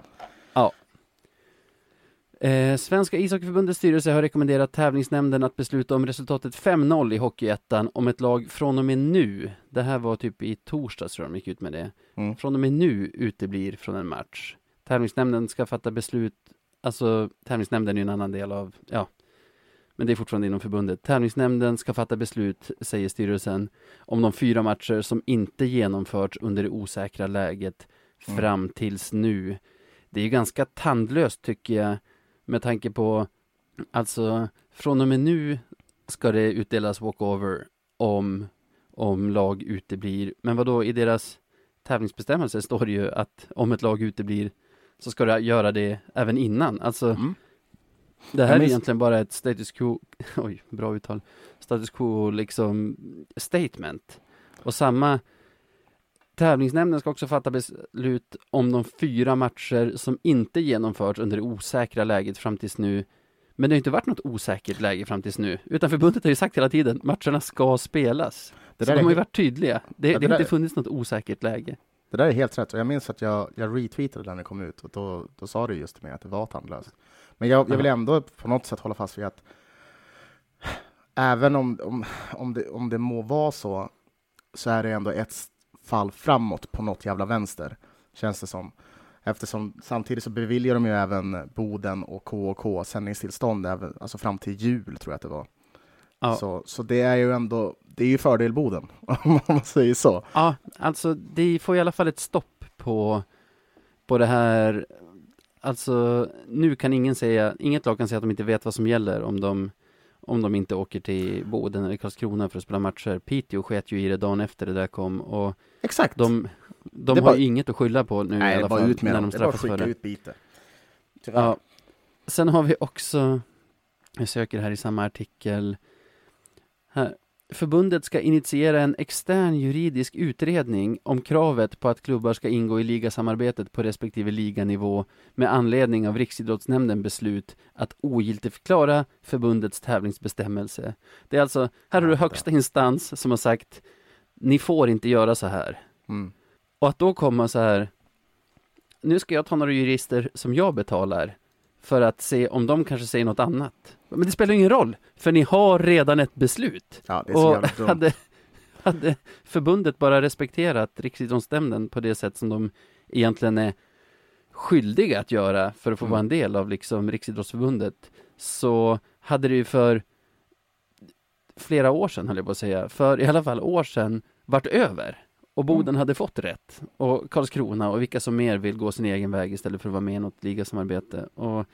Eh, Svenska ishockeyförbundets styrelse har rekommenderat tävlingsnämnden att besluta om resultatet 5-0 i Hockeyettan om ett lag från och med nu, det här var typ i torsdags tror jag de gick ut med det, Mm. från och med nu uteblir från en match. Tävlingsnämnden ska fatta beslut, alltså tävlingsnämnden är ju en annan del av, ja, men det är fortfarande inom förbundet. Tävlingsnämnden ska fatta beslut, säger styrelsen, om de fyra matcher som inte genomförts under det osäkra läget Mm. fram tills nu. Det är ju ganska tandlöst tycker jag, med tanke på, alltså, från och med nu ska det utdelas walkover om, om lag uteblir. Men vad då i deras tävlingsbestämmelser står det ju att om ett lag uteblir så ska det göra det även innan. Alltså, Mm. Det här är egentligen bara ett status quo, oj, bra uttal, status quo liksom statement. Och samma, tävlingsnämnden ska också fatta beslut om de fyra matcher som inte genomförts under det osäkra läget fram tills nu. Men det har inte varit något osäkert läge fram tills nu, utan förbundet har ju sagt hela tiden, matcherna ska spelas. Det Så de har ju varit tydliga. Det, Ja, det det har inte funnits något osäkert läge. det där är helt rätt. Och jag minns att jag, jag retweetade när det kom ut och då, då sa du just till mig att det var tandlöst. Men jag, jag vill ändå på något sätt hålla fast vid att även om, om, om, det, om det må vara så, så är det ändå ett fall framåt på något jävla vänster, känns det som. Eftersom samtidigt så beviljar de ju även Boden och KK sändningstillstånd, även, alltså fram till jul tror jag att det var. Ja. Så, så det är ju ändå, det är ju fördel Boden, om man säger så. Ja, alltså det får i alla fall ett stopp på, på det här. Alltså, nu kan ingen säga, inget lag kan säga att de inte vet vad som gäller om de, om de inte åker till Boden eller Karlskrona för att spela matcher. Piteå sket ju i det dagen efter det där kom och Exakt. de, de har ju inget att skylla på nu i Nej, alla bara fall, ut med när dem. de Det är bara att straffas skicka ut bite. Tyvärr. Ja. Sen har vi också, jag söker här i samma artikel, här. Förbundet ska initiera en extern juridisk utredning om kravet på att klubbar ska ingå i ligasamarbetet på respektive liganivå med anledning av Riksidrottsnämnden beslut att ogiltigförklara förbundets tävlingsbestämmelse. Det är alltså, här har du högsta instans som har sagt ni får inte göra så här. Mm. Och att då komma så här, nu ska jag ta några jurister som jag betalar för att se om de kanske säger något annat. Men det spelar ingen roll, för ni har redan ett beslut. Ja, Och hade, hade förbundet bara respekterat Riksidrottsnämnden på det sätt som de egentligen är skyldiga att göra för att få Mm. vara en del av liksom Riksidrottsförbundet så hade det ju för flera år sedan, höll jag på att säga, för i alla fall år sedan vart över. Och Boden Mm. hade fått rätt. Och Karlskrona och vilka som mer vill gå sin egen väg istället för att vara med i något ligasamarbete. Och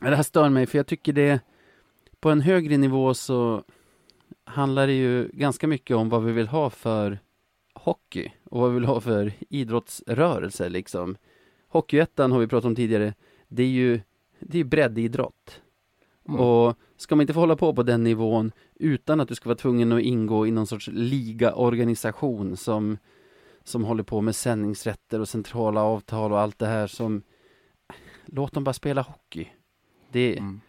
det här stör mig, för jag tycker det på en högre nivå så handlar det ju ganska mycket om vad vi vill ha för hockey och vad vi vill ha för idrottsrörelse liksom. Hockeyettan har vi pratat om tidigare. Det är ju det är breddidrott. Mm. Och ska man inte få hålla på på den nivån utan att du ska vara tvungen att ingå i någon sorts ligaorganisation som, som håller på med sändningsrätter och centrala avtal och allt det här som Låt dem bara spela hockey. Det, Mm.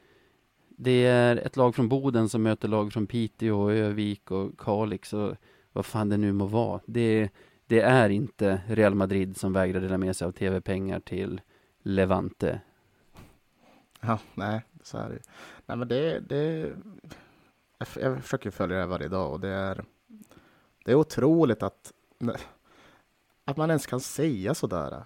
det är ett lag från Boden som möter lag från Piteå, och Övik och Kalix och vad fan det nu må vara. Det, det är inte Real Madrid som vägrar dela med sig av tv-pengar till Levante. Ja, nej, så är det. Nej, men det, det... Jag, försöker följa det varje dag och det är... Det är otroligt att... Att man ens kan säga sådär. Att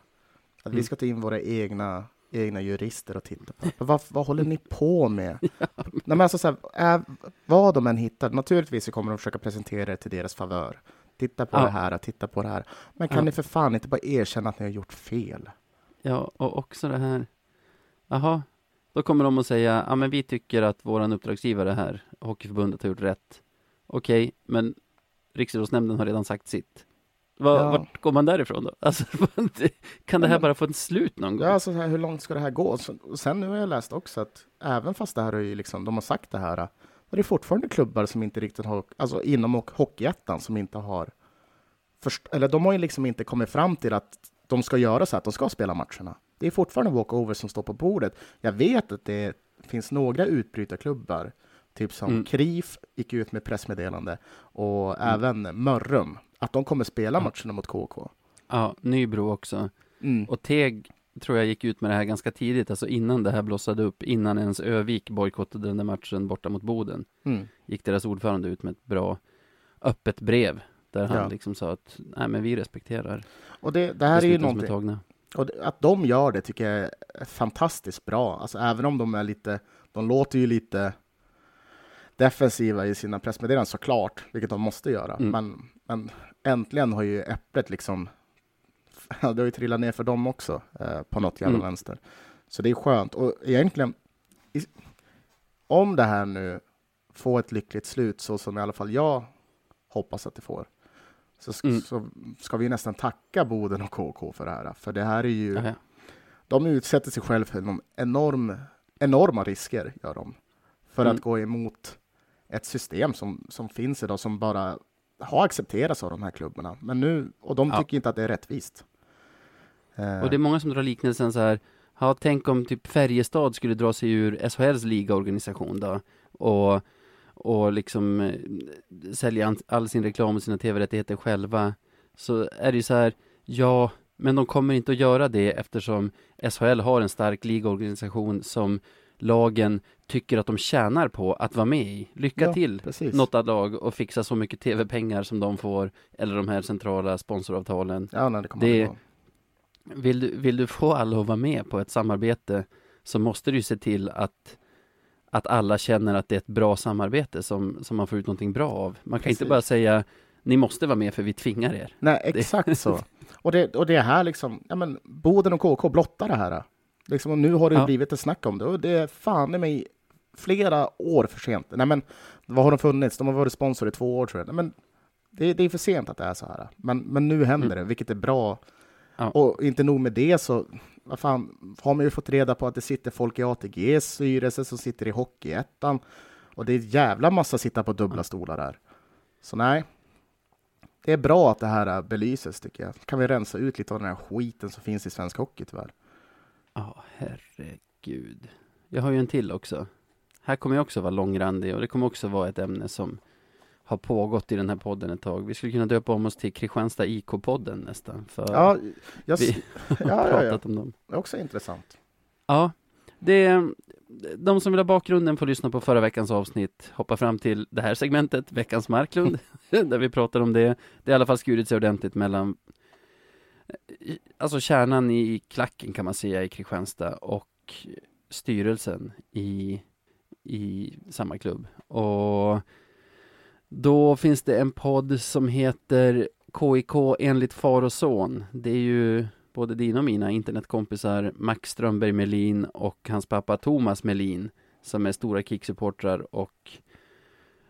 vi Mm. ska ta in våra egna, egna jurister och titta på. Vad, vad håller ni på med? Nej, men alltså, så här, är, vad de än hittar, naturligtvis kommer de försöka presentera det till deras favör. Titta på Ja. det här, titta på det här. Men kan Ja. ni för fan inte bara erkänna att ni har gjort fel? Ja, och också det här, jaha, då kommer de att säga, ja men vi tycker att våran uppdragsgivare här, Hockeyförbundet har gjort rätt. Okej, men Riksidrottsnämnden har redan sagt sitt. Va, Ja. Vart går man därifrån då? Alltså, kan det här bara få ett slut någon gång? Ja, alltså, hur långt ska det här gå? Sen nu har jag läst också att även fast det här är liksom, de har sagt det här, så är det fortfarande klubbar som inte riktigt har, alltså inom Hockeyettan som inte har, först, eller de har ju liksom inte kommit fram till att de ska göra så att de ska spela matcherna. Det är fortfarande walkover som står på bordet. Jag vet att det finns några utbrytarklubbar, typ som Mm. KRIF gick ut med pressmeddelande och även Mörrum, att de kommer spela matcherna mot KK. Ja, Nybro också. Mm. Och Teg tror jag gick ut med det här ganska tidigt, alltså innan det här blossade upp, innan ens Övik bojkottade den där matchen borta mot Boden. Mm. Gick deras ordförande ut med ett bra öppet brev, där han Ja. liksom sa att, nej men vi respekterar Och det, det här är ju någonting. Och att de gör det tycker jag är fantastiskt bra. Alltså även om de är lite, de låter ju lite defensiva i sina pressmeddelanden såklart, vilket de måste göra. Mm. Men, men äntligen har ju äpplet liksom, det har ju trillat ner för dem också eh, på något jävla Mm. vänster. Så det är skönt. Och egentligen, i, om det här nu får ett lyckligt slut, så som i alla fall jag hoppas att det får, så, sk- Mm. så ska vi nästan tacka Boden och KK för det här. För det här är ju, ja. de utsätter sig själva för en enorm enorma risker, gör de, för Mm. att gå emot ett system som, som finns idag som bara har accepterats av de här klubbarna. Men nu, och de Ja. tycker inte att det är rättvist. Eh, Och det är många som drar liknelsen så här, ja, tänk om typ Färjestad skulle dra sig ur SHLs ligaorganisation då, och, och liksom eh, sälja all sin reklam och sina tv-rättigheter själva, så är det ju så här, ja, men de kommer inte att göra det eftersom SHL har en stark ligaorganisation som lagen tycker att de tjänar på att vara med i. Lycka Ja, till! precis. Något av lag och fixa så mycket tv-pengar som de får, eller de här centrala sponsoravtalen. Ja, nej, det kommer Det-. Vill du, vill du få alla att vara med på ett samarbete så måste du se till att, att alla känner att det är ett bra samarbete som, som man får ut någonting bra av. Man kan Precis. inte bara säga ni måste vara med för vi tvingar er. Nej, exakt så. Och det, och det här liksom, ja men Boden och KK blottar det här. Liksom, och nu har det Ja. blivit ett snack om det och det är fan i mig flera år för sent. Nej men, vad har de funnits? De har varit sponsor i två år tror jag. Nej, men det, det är för sent att det är så här. Men, men nu händer det, vilket är bra. Mm. Ja. Och inte nog med det så, vad fan, har man ju fått reda på att det sitter folk i ATGs styrelse som sitter i Hockeyettan. Och det är en jävla massa sitta på dubbla stolar där. Så nej, det är bra att det här äh, belyses tycker jag. Kan vi rensa ut lite av den här skiten som finns i svensk hockey tyvärr. Ja, herregud. Jag har ju en till också. Här kommer jag också vara långrandig och det kommer också vara ett ämne som har pågått i den här podden ett tag. Vi skulle kunna döpa om oss till Kristianstad IK-podden nästan. För Ja, jag, vi ja, har ja, ja. pratat om dem. Det är också intressant. Ja, det, de som vill ha bakgrunden får lyssna på förra veckans avsnitt. Hoppa fram till det här segmentet, veckans Marklund, där vi pratar om det. Det är i alla fall skurit sig ordentligt mellan, alltså kärnan i klacken kan man säga i Kristianstad och styrelsen i, i samma klubb. Och då finns det en podd som heter KIK enligt far och son. Det är ju både dina och mina internetkompisar Max Strömberg Melin och hans pappa Thomas Melin som är stora kicksupportrar och,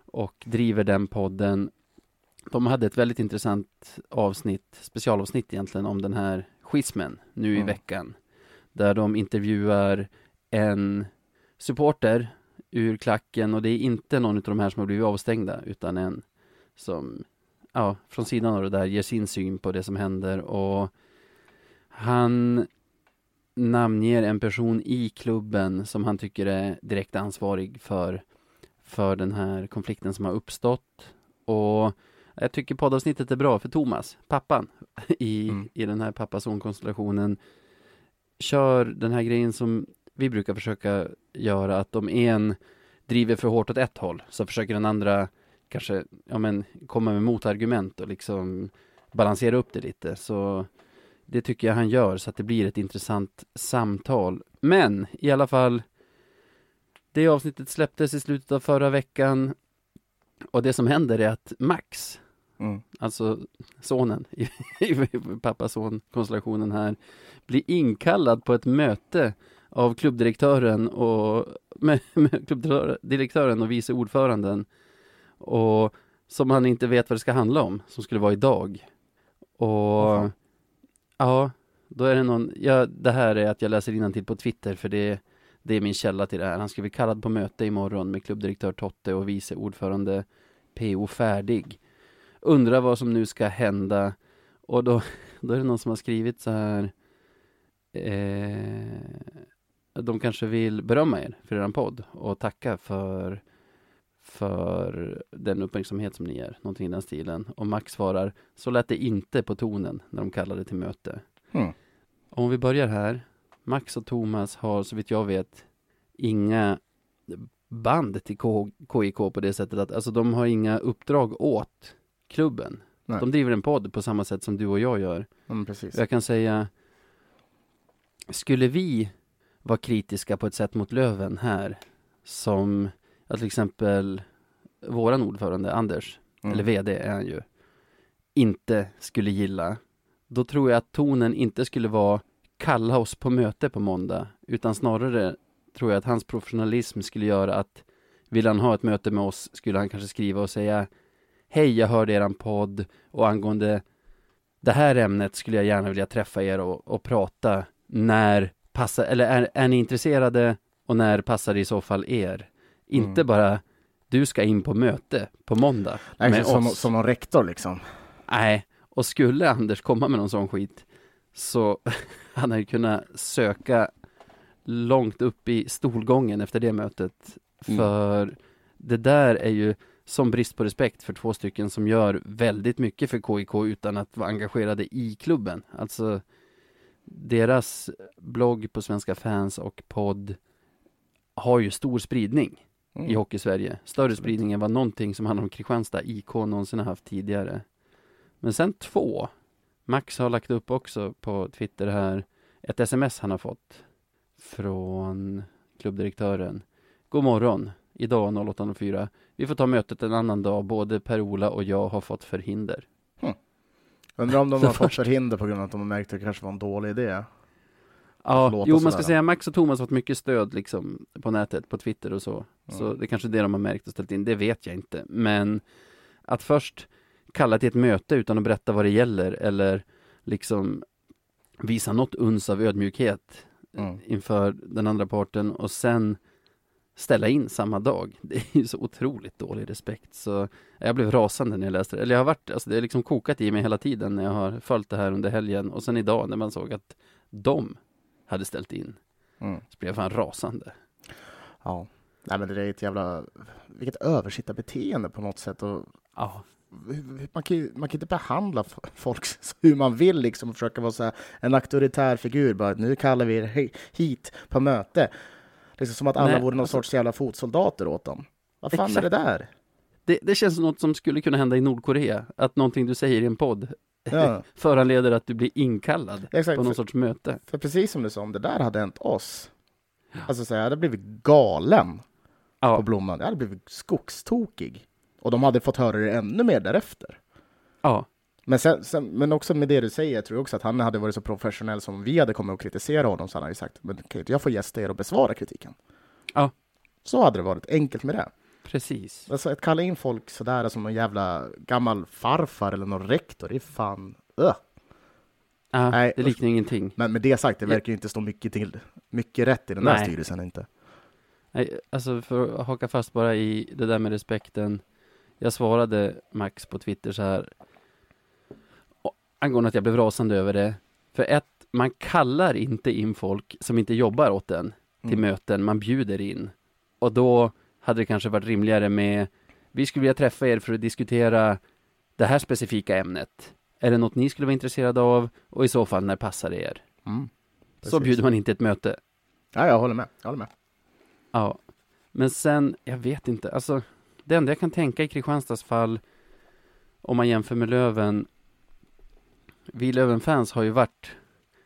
och driver den podden. De hade ett väldigt intressant avsnitt, specialavsnitt egentligen, om den här schismen nu i Mm. veckan. Där de intervjuar en supporter ur klacken och det är inte någon av de här som har blivit avstängda utan en som, ja, från sidan av det där ger sin syn på det som händer och han namnger en person i klubben som han tycker är direkt ansvarig för, för den här konflikten som har uppstått. Och jag tycker poddavsnittet är bra för Thomas, pappan, i, Mm. i den här pappa-son-konstellationen. Kör den här grejen som vi brukar försöka göra, att om en driver för hårt åt ett håll, så försöker den andra kanske, ja men, komma med motargument och liksom balansera upp det lite. Så det tycker jag han gör så att det blir ett intressant samtal. Men i alla fall, det avsnittet släpptes i slutet av förra veckan och det som händer är att Max, Mm. alltså sonen i, pappa-son-konstellationen här, blir inkallad på ett möte av klubbdirektören och med, med klubbdirektören och vice ordföranden och som han inte vet vad det ska handla om, som skulle vara idag. Och Jaha. ja, då är det någon, ja, det här är att jag läser till på Twitter för det, det är min källa till det här. Han ska bli kallad på möte imorgon med klubbdirektör Totte och vice ordförande PO Färdig. Undrar vad som nu ska hända och då, då är det någon som har skrivit så här eh, de kanske vill berömma er för er podd och tacka för för den uppmärksamhet som ni ger, någonting i den stilen. Och Max svarar, så lät det inte på tonen när de kallade till möte. Mm. Om vi börjar här. Max och Thomas har, så vitt jag vet, inga band till K- KIK på det sättet att, alltså de har inga uppdrag åt klubben. Nej. De driver en podd på samma sätt som du och jag gör. Mm. Jag kan säga, skulle vi vara kritiska på ett sätt mot Löven här, som till exempel våran ordförande Anders, Mm. eller VD är han ju, inte skulle gilla, då tror jag att tonen inte skulle vara kalla oss på möte på måndag, utan snarare tror jag att hans professionalism skulle göra att vill han ha ett möte med oss skulle han kanske skriva och säga Hej, jag hörde eran podd och angående det här ämnet skulle jag gärna vilja träffa er och, och prata när passar, eller är, är ni intresserade Och när passar det i så fall er? Inte Mm. bara du ska in på möte på måndag Nej, med som, oss. som någon rektor liksom. Nej, och skulle Anders komma med någon sån skit så hade han ju kunnat söka långt upp i stolgången efter det mötet. Mm. För det där är ju som brist på respekt för två stycken som gör väldigt mycket för KIK utan att vara engagerade i klubben. Alltså deras blogg på Svenska fans och podd har ju stor spridning Mm. i Hockey-Sverige. Större Absolut. spridning än vad någonting som handlar om Kristianstad IK någonsin har haft tidigare. Men sen två. Max har lagt upp också på Twitter här ett sms han har fått från klubbdirektören. God morgon. Idag 08.04. Vi får ta mötet en annan dag. Både Per-Ola och jag har fått förhinder. Undrar om de har fått förhinder på grund av att de har märkt att det kanske var en dålig idé. Ja, jo man ska säga Max och Thomas har fått mycket stöd liksom på nätet, på Twitter och så. Så Mm. det är kanske är det de har märkt och ställt in, det vet jag inte. Men att först kalla till ett möte utan att berätta vad det gäller eller liksom visa något uns av ödmjukhet Mm. inför den andra parten och sen ställa in samma dag. Det är ju så otroligt dålig respekt så jag blev rasande när jag läste det. Eller jag har varit, alltså det har liksom kokat i mig hela tiden när jag har följt det här under helgen och sen idag när man såg att de hade ställt in Mm. så blev jag fan rasande. Ja. Nej men det är ett jävla, vilket översittarbeteende på något sätt. Och Ja, man, kan ju, man kan inte behandla folk hur man vill liksom och försöka vara så en auktoritär figur. Bara, nu kallar vi er hit på möte. Liksom som att alla Nej, vore någon alltså- sorts jävla fotsoldater åt dem. Vad fan är det där? det, det känns som något som skulle kunna hända i Nordkorea. Att någonting du säger i en podd Ja, föranleder att du blir inkallad exakt. på någon För, sorts möte. för precis som du sa, om det där hade hänt oss. Alltså så här, jag hade blivit galen på Ja, Blomman. Jag hade blivit skogstokig. Och de hade fått höra det ännu mer därefter. ja, Men, sen, sen, men också med det du säger, jag tror också att han hade varit så professionell som vi hade kommit och kritisera honom, så hade han ju sagt, men kan inte jag få gästa er och besvara kritiken? Ja. Så hade det varit enkelt med det. precis. Alltså att kalla in folk sådär som någon jävla gammal farfar eller någon rektor, det är fan... Öh. Ja, Nej, det liknar ingenting. Men med det sagt, det verkar ju inte stå mycket, till, mycket rätt i den där styrelsen inte. Nej, alltså för att haka fast bara i det där med respekten. Jag svarade Max på Twitter så här. Angående att jag blev rasande över det. För ett, man kallar inte in folk som inte jobbar åt en till Mm. möten, man bjuder in. Och då hade det kanske varit rimligare med, vi skulle vilja träffa er för att diskutera det här specifika ämnet. Är det något ni skulle vara intresserade av? Och i så fall, när passar det er? Mm. Så bjuder man inte ett möte. Ja, jag håller med. Jag håller med. Ja, men sen, jag vet inte, alltså det enda jag kan tänka i Kristianstads fall om man jämför med Löven vi Löven-fans har ju varit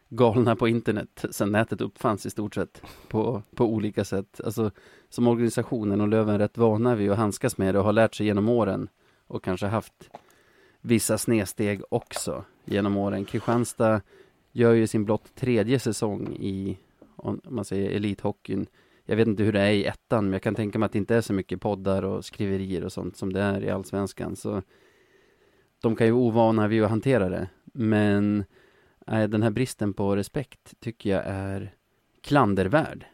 galna på internet sedan nätet uppfanns i stort sett på, på olika sätt. Alltså som organisationen och Löven rätt vana vid att handskas med det och har lärt sig genom åren och kanske haft vissa snedsteg också genom åren. Kristianstad gör ju sin blott tredje säsong i, om man säger elithockeyn. Jag vet inte hur det är i ettan, men jag kan tänka mig att det inte är så mycket poddar och skriverier och sånt som det är i allsvenskan. Så de kan ju vara ovana vid att hantera det. Men eh, den här bristen på respekt tycker jag är klandervärd.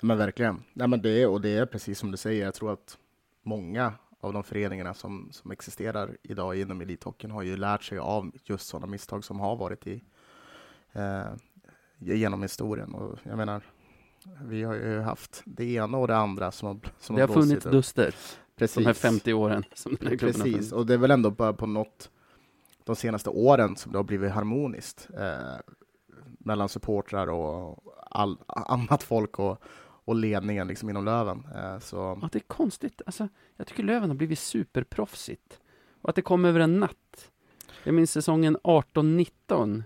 Men verkligen. Nej, men det och det är precis som du säger, jag tror att många av de föreningarna som, som existerar idag inom elithockeyn har ju lärt sig av just sådana misstag som har varit i eh, genom historien. Och jag menar, vi har ju haft det ena och det andra som har, som det har blåsit funnits duster Precis. de här 50 åren som den här har Precis, funnits. och det är väl ändå bara på något de senaste åren som det har blivit harmoniskt eh, mellan supportrar och all, annat folk och, och ledningen liksom inom Löven. Eh, så Ja, det är konstigt. Alltså, jag tycker Löven har blivit superproffsigt. Och att det kom över en natt. Jag minns säsongen 18-19.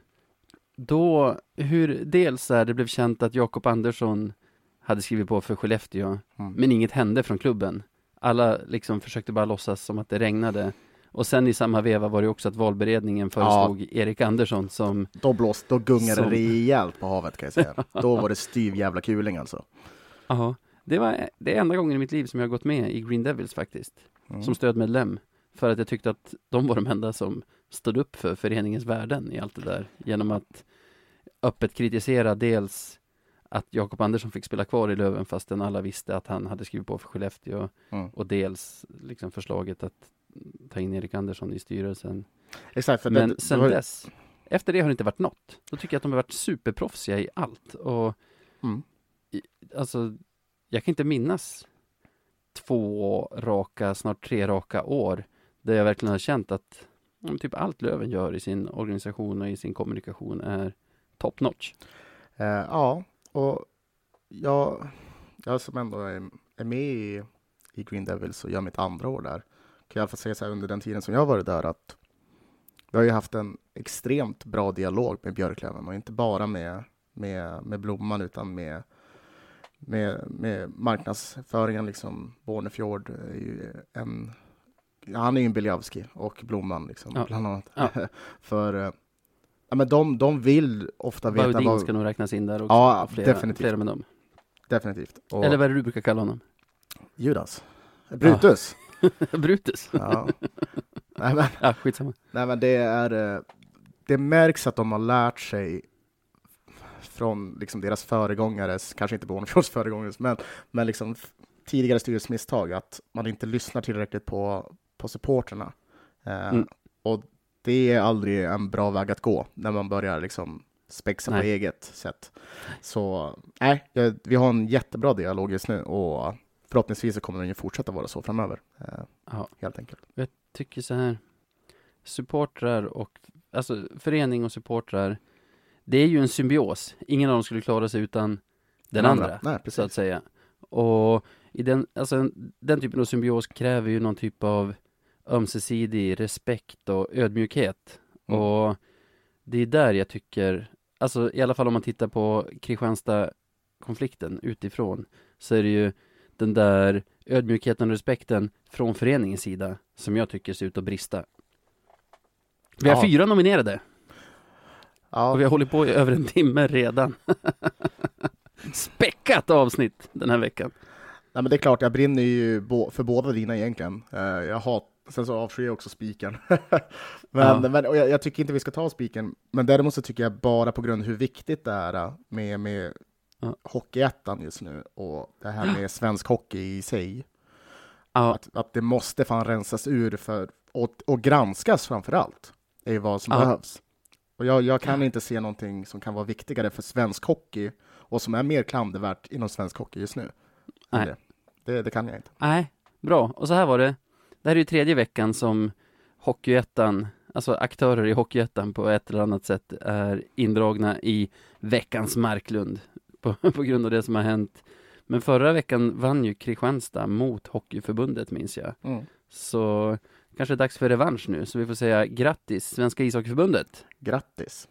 Då, hur dels där det blev känt att Jakob Andersson hade skrivit på för Skellefteå, mm. men inget hände från klubben. Alla liksom försökte bara låtsas som att det regnade. Och sen i samma veva var det också att valberedningen föreslog Erik Andersson som, då blåste, då gungade Som- det rejält på havet kan jag säga. då var det styv jävla kuling alltså. ja, det var det enda gången i mitt liv som jag har gått med i Green Devils faktiskt. Mm. som stödmedlem. För att jag tyckte att de var de enda som stod upp för föreningens värden i allt det där. Genom att öppet kritisera dels att Jakob Andersson fick spela kvar i Löven fastän alla visste att han hade skrivit på för Skellefteå Mm. och dels liksom förslaget att ta in Erik Andersson i styrelsen. Exakt, Men det, sen ju- dess, efter det har det inte varit något. Då tycker jag att de har varit superproffsiga i allt och Mm. i, alltså, jag kan inte minnas två raka, snart tre raka år där jag verkligen har känt att ja, typ allt Löven gör i sin organisation och i sin kommunikation är top notch. Eh, ja, och jag, jag som ändå är, är med i, i Green Devils och gör mitt andra år där, kan jag säga så här under den tiden som jag varit där att vi har ju haft en extremt bra dialog med Björklöven och inte bara med, med, med Blomman utan med, med, med marknadsföringen liksom. Bornefjord är ju en, han är ju en Biljavski och Blomman liksom, Ja. bland annat. Ja. För eh, ja, men de, de vill ofta veta Baudin vad, ska nog räknas in där också. Ja, flera, definitivt. Flera med dem. Definitivt. Och Eller vad är det du brukar kalla honom? Judas. Brutus. Brutus. Ja. nej, men, Ja, skitsamma. nej, men det är... eh, Det märks att de har lärt sig från liksom deras föregångares, kanske inte Bornefjords föregångares, men, men liksom tidigare styrelsemisstag, att man inte lyssnar tillräckligt på, på supporterna. Eh, Mm. Och det är aldrig en bra väg att gå när man börjar liksom spexa på Nej. eget sätt. Så nej, vi har en jättebra dialog just nu och förhoppningsvis så kommer den ju fortsätta vara så framöver. Eh, Ja. Helt enkelt. tycker så här supportrar och alltså förening och supportrar det är ju en symbios. Ingen av dem skulle klara sig utan den andra, Nej, så att säga. Och i den, alltså, en- den typen av symbios kräver ju någon typ av ömsesidig respekt och ödmjukhet. Mm. Och det är där jag tycker, alltså i alla fall om man tittar på Kristianstad-konflikten utifrån, så är det ju den där ödmjukheten och respekten från föreningens sida som jag tycker ser ut att brista. Vi har Ja. fyra nominerade Ja, och vi har hållit på i över en timme redan. Späckat avsnitt den här veckan. Nej, men det är klart, jag brinner ju för båda dina egentligen. Eh, jag har, sen så avskyr jag också spiken. men Ja. men jag, jag tycker inte vi ska ta spiken, men däremot så tycker jag bara på grund av hur viktigt det är eh, med, med Ja. Hockeyettan just nu och det här med svensk hockey i sig. Ja, Att, att det måste fan rensas ur för, och, och granskas framför allt, är ju vad som Ja. behövs. Och jag, jag kan inte se någonting som kan vara viktigare för svensk hockey och som är mer klandervärt inom svensk hockey just nu. Nej. Det. Det, det kan jag inte. nej, bra. Och så här var det. Det här är ju tredje veckan som Hockeyettan, alltså aktörer i Hockeyettan på ett eller annat sätt är indragna i veckans Marklund på, på grund av det som har hänt. Men förra veckan vann ju Kristianstad mot Hockeyförbundet minns jag. Mm. Så kanske dags för revansch nu, så vi får säga grattis Svenska ishockeyförbundet. Grattis!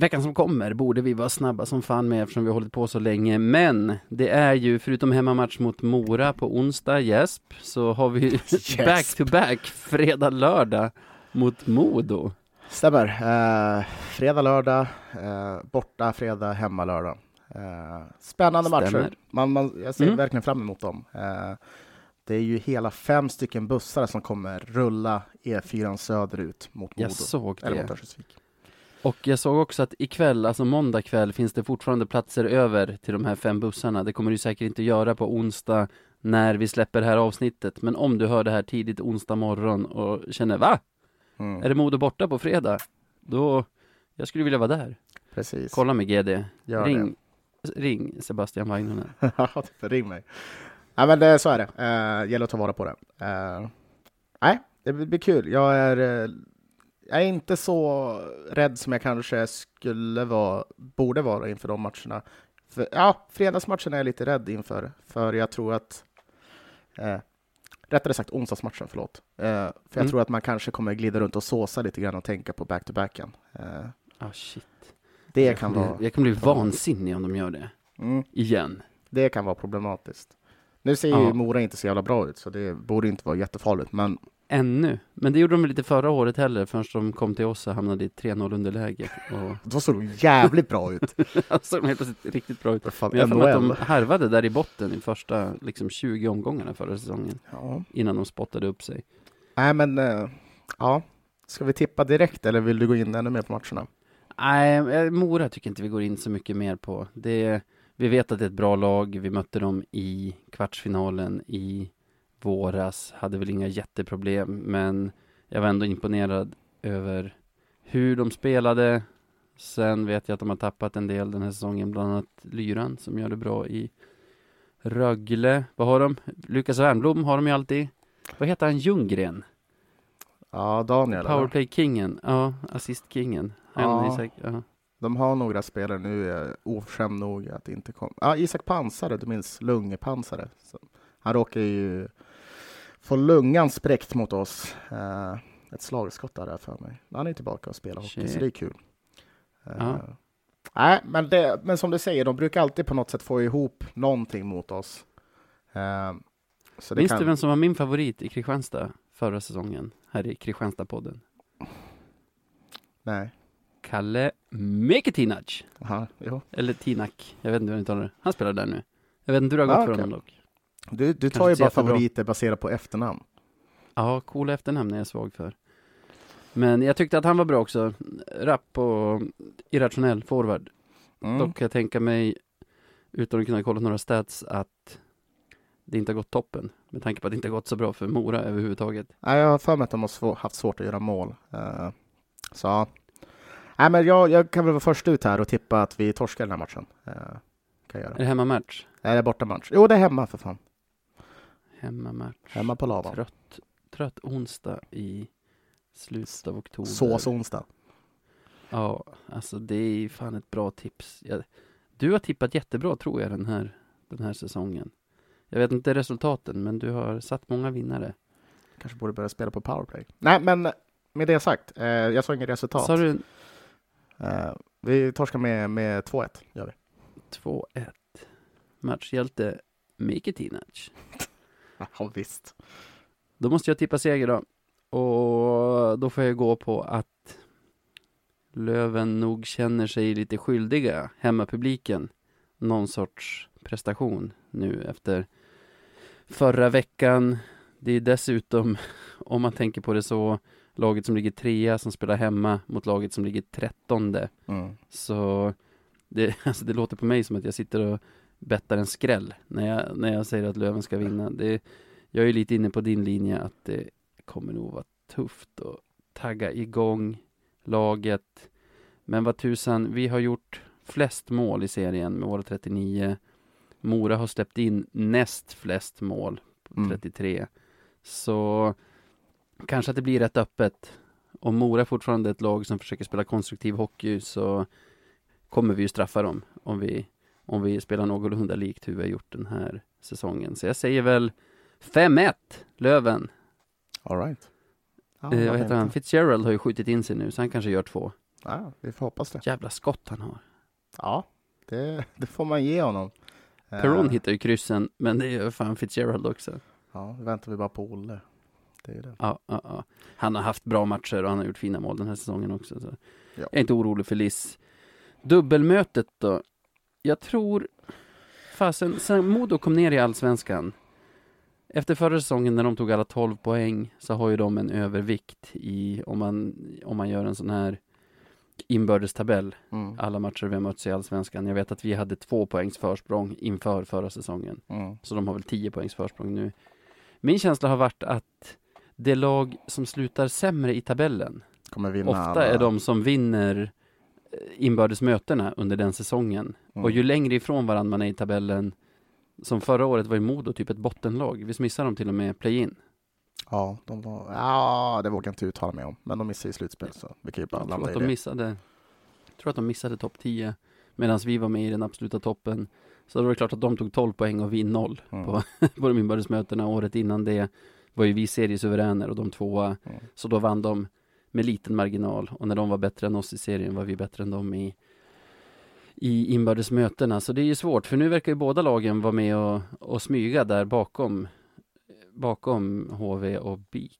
Veckan som kommer borde vi vara snabba som fan med eftersom vi har hållit på så länge. Men det är ju förutom hemmamatch mot Mora på onsdag, Jesp, så har vi Yes. back to back fredag, lördag mot Modo. Stämmer. Eh, fredag, lördag, eh, borta fredag, hemma lördag. Eh, spännande Stämmer. matcher. Man, man, jag ser Mm. verkligen fram emot dem. Eh, det är ju hela fem stycken bussar som kommer rulla E4 söderut mot Modo. Jag såg Eller det. mot Örnsköldsvik. Och jag såg också att ikväll, alltså måndag kväll, finns det fortfarande platser över till de här fem bussarna. Det kommer du säkert inte göra på onsdag när vi släpper det här avsnittet. Men om du hör det här tidigt onsdag morgon och känner va? Mm. Är det Modo borta på fredag? Då, jag skulle vilja vara där. Precis. Kolla med GD. Gör ring, ring Sebastian typ, ring mig. Nej, men det, så är det. Uh, gäller att ta vara på det. Eh, nej, det blir kul. Jag är, eh, jag är inte så rädd som jag kanske skulle vara, borde vara inför de matcherna. För, ja, fredagsmatchen är jag lite rädd inför, för jag tror att eh, Rättare sagt onsdagsmatchen, förlåt. Eh, för jag Mm. tror att man kanske kommer glida runt och såsa lite grann och tänka på back-to-backen. Eh, Ah shit. det jag kan bli, vara... Jag kan bli vansinnig om de gör det. Mm. Igen. Det kan vara problematiskt. Nu ser ju Ja. Mora inte så jävla bra ut, så det borde inte vara jättefarligt. Men ännu. Men det gjorde de lite förra året heller, förrän de kom till oss och hamnade i 3-0 underläge. Och Då såg de jävligt bra ut. såg de helt plötsligt riktigt bra ut. Fan, Men jag mig att de NHL. härvade där i botten i första liksom, 20 omgångarna förra säsongen, Ja. innan de spottade upp sig. Nej, men eh, ja. Ska vi tippa direkt eller vill du gå in ännu mer på matcherna? Nej, eh, Mora tycker inte vi går in så mycket mer på. Det, vi vet att det är ett bra lag. Vi mötte dem i kvartsfinalen i våras. Hade väl inga jätteproblem, men jag var ändå imponerad över hur de spelade. Sen vet jag att de har tappat en del den här säsongen, bland annat Lyran som gör det bra i Rögle. Vad har de? Lukas Wernbloom har de ju alltid. Vad heter han? Ljunggren? Ja, Daniel. Powerplay-kingen. Ja, assist-kingen. Ja. De har några spelare nu, oförskämd nog att inte kom. Ja, Isak Pansare, du minns Lungepansare. Han råkar ju få lungan spräckt mot oss. Eh, ett slagskott där för mig. Han är tillbaka och spelar hockey, Shit. så det är kul. Eh, Ja. Nej, men, det, men som du säger, de brukar alltid på något sätt få ihop någonting mot oss. Eh, så det Minns kan... du vem som var min favorit i Kristianstad förra säsongen? Här i Kristianstad-podden. Nej. Kalle jo. Eller Tinak. Jag vet inte hur han uttalar det. Han spelar där nu. Jag vet inte hur det har Ah, gått för okej. honom dock. Du, du tar ju bara favoriter baserat på efternamn. Ja, coola efternamn är jag svag för. Men jag tyckte att han var bra också. Rapp och irrationell forward. Mm. Dock kan jag tänka mig, utan att kunna kolla några stats, att det inte har gått toppen. Med tanke på att det inte har gått så bra för Mora överhuvudtaget. Nej, jag har för mig att de har haft svårt att göra mål. Eh, så. Nej, men jag, jag kan väl vara först ut här och tippa att vi torskar den här matchen. Uh, kan jag Är göra. det hemmamatch? Nej, det är bortamatch. Jo, det är hemma för fan. Hemmamatch. Hemma på lavan. Trött, trött onsdag i slutet av oktober. Sås onsdag. Ja, alltså det är fan ett bra tips. Jag, du har tippat jättebra tror jag den här, den här säsongen. Jag vet inte resultaten, men du har satt många vinnare. Kanske borde börja spela på powerplay. Nej, men med det sagt. eh, jag sa inget resultat. Sa du Eh, vi torskar med, med 2-1. Gör vi. 2-1? Matchhjälte Miketinac. Ja, visst. Då måste jag tippa seger då. Och då får jag gå på att Löven nog känner sig lite skyldiga, hemmapubliken, någon sorts prestation nu efter förra veckan. Det är dessutom, om man tänker på det så, laget som ligger trea som spelar hemma mot laget som ligger trettonde. Mm. Så det, alltså det låter på mig som att jag sitter och bettar en skräll när jag, när jag säger att Löven ska vinna. Det, jag är lite inne på din linje att det kommer nog vara tufft att tagga igång laget. Men vad tusan, vi har gjort flest mål i serien med våra 39. Mora har släppt in näst flest mål, på Mm. 33. Så kanske att det blir rätt öppet. Om Mora är fortfarande ett lag som försöker spela konstruktiv hockey så kommer vi ju straffa dem om vi, om vi spelar någorlunda likt hur vi har gjort den här säsongen. Så jag säger väl 5-1 Löven. All right. Ja, eh, vad heter han? Fitzgerald har ju skjutit in sig nu så han kanske gör två. Ja, vi får hoppas det. Jävla skott han har. Ja, det, det får man ge honom. Eh, Perron hittar ju kryssen men det gör fan Fitzgerald också. Ja, nu väntar vi bara på Olle. Det är det. Ja, ja, ja. Han har haft bra matcher och han har gjort fina mål den här säsongen också. Så. Ja. Jag är inte orolig för Liss. Dubbelmötet då? Jag tror... Fasen, sen Modo kom ner i Allsvenskan. Efter förra säsongen när de tog alla 12 poäng så har ju de en övervikt i, om man, om man gör en sån här inbördestabell. Mm. Alla matcher vi har mötts i Allsvenskan. Jag vet att vi hade två poängs försprång inför förra säsongen. Mm. Så de har väl 10 poängs försprång nu. Min känsla har varit att det lag som slutar sämre i tabellen ofta alla. är de som vinner inbördes mötena under den säsongen. Mm. Och ju längre ifrån varandra man är i tabellen, som förra året var ju Modo typ ett bottenlag. Visst missade de till och med play-in? Ja, de var... ja, det vågar jag inte uttala mig om. Men de missade i slutspel så vi kan ju bara landa att i de det. missade, jag tror att de missade topp 10, medan vi var med i den absoluta toppen. Så då var det klart att de tog 12 poäng och vi noll Mm. på, på de inbördes mötena. Året innan det var ju vi seriesuveräner och de tvåa. Mm. Så då vann de med liten marginal och när de var bättre än oss i serien var vi bättre än dem i, i inbördes mötena. Så det är ju svårt för nu verkar ju båda lagen vara med och, och smyga där bakom, bakom HV och BIK.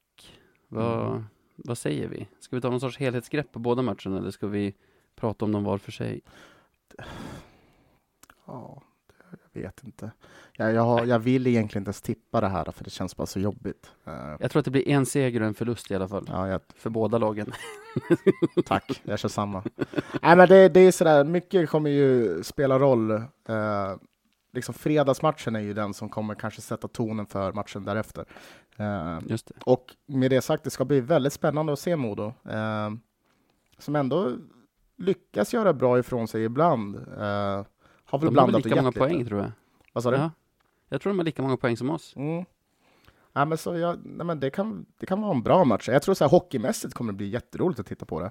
Vad, Mm. vad säger vi? Ska vi ta någon sorts helhetsgrepp på båda matcherna eller ska vi prata om dem var för sig? Ja, vet inte. Jag, jag, har, jag vill egentligen inte ens tippa det här för det känns bara så jobbigt. Eh, Jag tror att det blir en seger och en förlust i alla fall. ja, jag, För båda lagen. tack, jag kör samma. Nej, men det, det är sådär, mycket kommer ju spela roll. Eh, liksom fredagsmatchen är ju den som kommer kanske sätta tonen för matchen därefter. Eh, Just det. och med det sagt, det ska bli väldigt spännande att se Modo. Eh, som ändå lyckas göra bra ifrån sig ibland. Eh, har väl De har blandat och lika många gett lite. poäng tror jag. Vad sa du? Ja. Jag tror de har lika många poäng som oss. Mm. Ja, men så jag, nej, men det, kan, det kan vara en bra match. Jag tror så här, hockeymässigt kommer det bli jätteroligt att titta på det.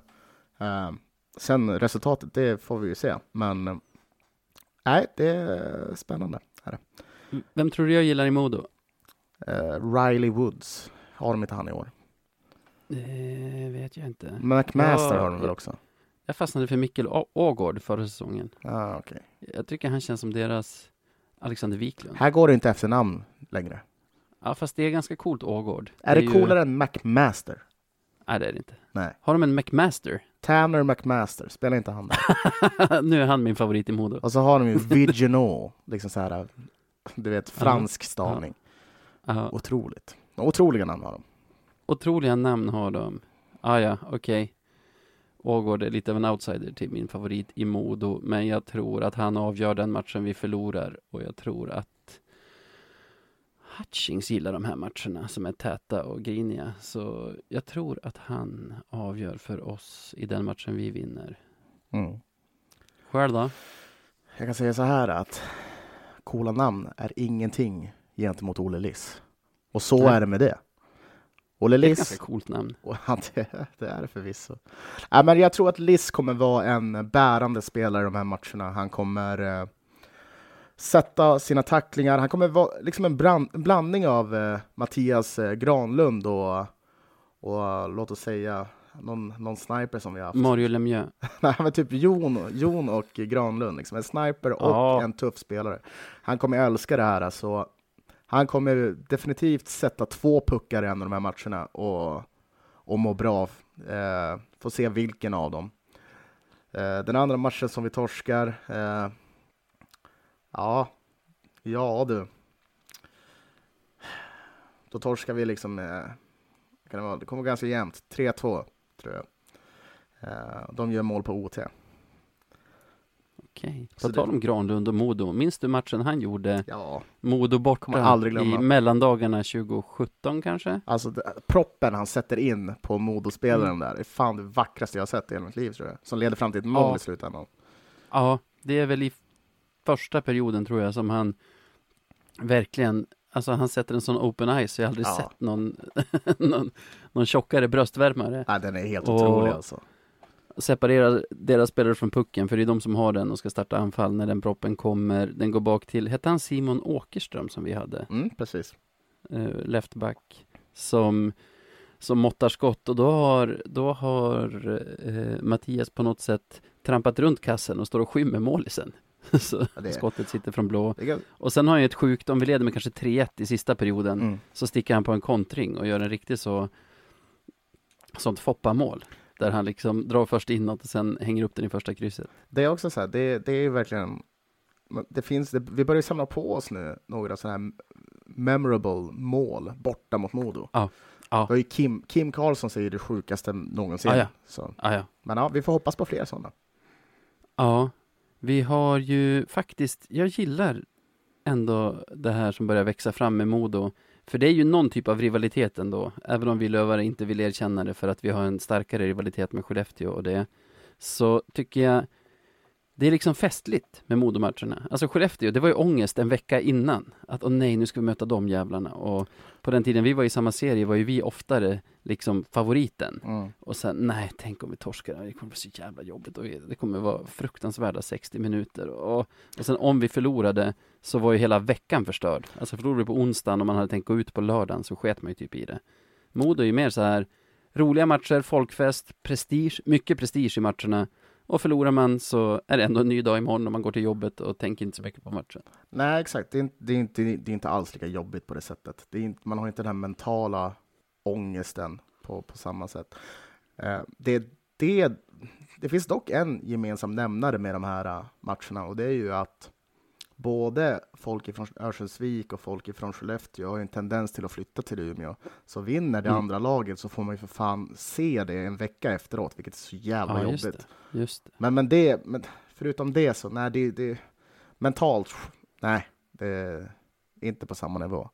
Eh, sen resultatet, det får vi ju se. Men eh, nej, det är spännande. Är det. Vem tror du jag gillar i Modo? Eh, Riley Woods har de inte han i år. Det vet jag inte. McMaster Ja, har de väl också? Jag fastnade för Mikkel Ågård förra säsongen. Ah, okay. Jag tycker han känns som deras Alexander Wiklund. Här går det inte efter namn längre. Ja, fast det är ganska coolt Ågård. Är det, ju- coolare än McMaster? Nej, det är det inte. Nej. Har de en McMaster? Tanner McMaster, spelar inte han där? nu är han min favorit i Modo. Och så har de ju Viginal, liksom så här, du vet, fransk stavning. Ja, Otroligt. Otroliga namn har de. otroliga namn har de. Ah, ja, okej. Ågård är lite av en outsider till min favorit i Modo, men jag tror att han avgör den matchen vi förlorar och jag tror att Hutchings gillar de här matcherna som är täta och griniga. Så jag tror att han avgör för oss i den matchen vi vinner. Mm. Själv då? Jag kan säga så här att coola namn är ingenting gentemot Olle Liss. Och så Nej. är det med det. Olle Det är ett Liss, ganska coolt namn. han, det, det är det förvisso. Nej, men jag tror att Liss kommer vara en bärande spelare i de här matcherna. Han kommer eh, sätta sina tacklingar. Han kommer vara liksom en, brand, blandning av eh, Mattias eh, Granlund och, och låt oss säga någon, någon sniper som vi har haft. Mario Lemieux. Nej, men typ Jon, Jon och Granlund, liksom. en sniper och Ja. en tuff spelare. Han kommer älska det här. Alltså. Han kommer definitivt sätta två puckar i en av de här matcherna och, och må bra. Eh, får se vilken av dem. Eh, den andra matchen som vi torskar, eh, ja, ja du. Då torskar vi liksom, eh, kan det, vara, det kommer ganska jämnt, 3-2 tror jag. Eh, de gör mål på OT. Okej. På tal det- om Granlund och Modo. Minns du matchen han gjorde? Ja, Modo borta Kommer aldrig i mellandagarna 2017 kanske? alltså det, proppen han sätter in på Modospelaren där är fan det vackraste jag har sett i hela mitt liv tror jag. Som leder fram till ett mål Ja. i slutändan. Ja, det är väl i första perioden tror jag som han verkligen Alltså han sätter en sån open eyes, så jag har aldrig Ja. sett någon, någon, någon tjockare bröstvärmare. Nej, den är helt Och- otrolig alltså. Separerar deras spelare från pucken, för det är de som har den och ska starta anfall när den proppen kommer. Den går bak till, hette han Simon Åkerström som vi hade? Mm, precis. eh, leftback som, som måttar skott och då har, då har eh, Mattias på något sätt trampat runt kassen och står och skymmer målisen. Så Ja, skottet sitter från blå. Och sen har han ju ett sjukt, om vi leder med kanske 3-1 i sista perioden, mm. så sticker han på en kontring och gör en riktigt så sånt Foppa-mål. Där han liksom drar först inåt och sen hänger upp den i första krysset. det är också så här, det, det är verkligen det finns, det, vi börjar samla på oss nu några sådana här memorable mål borta mot Modo. Ja, ja. Det var ju Kim, Kim Karlsson säger det sjukaste någonsin. Ja, ja. Så. Ah, ja. Men ja, vi får hoppas på fler sådana. Ja, vi har ju faktiskt, jag gillar ändå det här som börjar växa fram med Modo. För det är ju någon typ av rivalitet ändå, även om vi lövare inte vill erkänna det för att vi har en starkare rivalitet med Skellefteå och det. Så tycker jag det är liksom festligt med Modomatcherna. Alltså Skellefteå, det var ju ångest en vecka innan. Att åh nej, nu ska vi möta de jävlarna. Och på den tiden vi var i samma serie var ju vi oftare liksom favoriten. Mm. Och sen, nej, tänk om vi torskar, det kommer bli så jävla jobbigt och det kommer vara fruktansvärda 60 minuter. Och, och sen om vi förlorade så var ju hela veckan förstörd. Alltså förlorade vi på onsdagen och man hade tänkt gå ut på lördagen så sket man ju typ i det. Modo är ju mer så här roliga matcher, folkfest, prestige, mycket prestige i matcherna. Och förlorar man så är det ändå en ny dag imorgon och man går till jobbet och tänker inte så mycket på matchen. Nej, exakt. Det är, inte, det, är inte, det är inte alls lika jobbigt på det sättet. Det är inte, man har inte den här mentala ångesten på, på samma sätt. Eh, det, det, det finns dock en gemensam nämnare med de här eh, matcherna och det är ju att både folk från Örnsköldsvik och folk från Skellefteå har en tendens till att flytta till Umeå. Så vinner det Mm. andra laget så får man ju för fan se det en vecka efteråt, vilket är så jävla Ja, just jobbigt. det. Just det. Men, men det, men förutom det så, nej, det, det mentalt, nej, det är inte på samma nivå.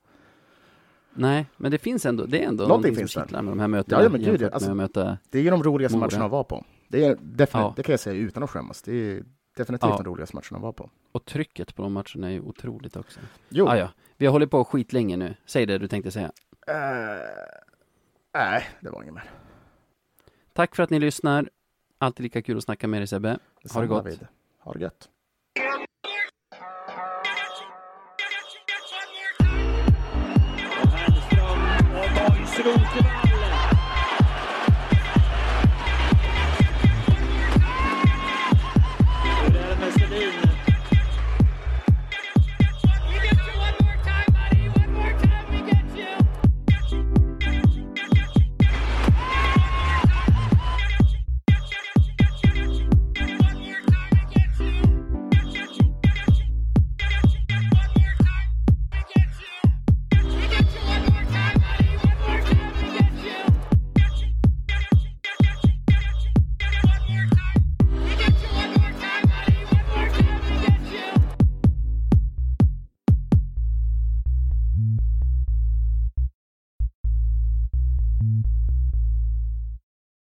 Nej, men det finns ändå, det är ändå Någonting någonting som kittlar med de här mötena Ja, men gud, alltså- med möta Det är ju de roligaste Mora. matcherna att vara på. Det är definitivt, Ja. det kan jag säga utan att skämmas. Det är definitivt Ja. de roligaste matcherna att vara på. Och trycket på de matcherna är ju otroligt också. Jo, Ah, ja. Vi har hållit på skitlänge nu. Säg det du tänkte säga. eh, nej, det var inget mer. Tack för att ni lyssnar. Alltid lika kul att snacka med dig Sebbe. Detsamma, gott. David. Ha det gött. Och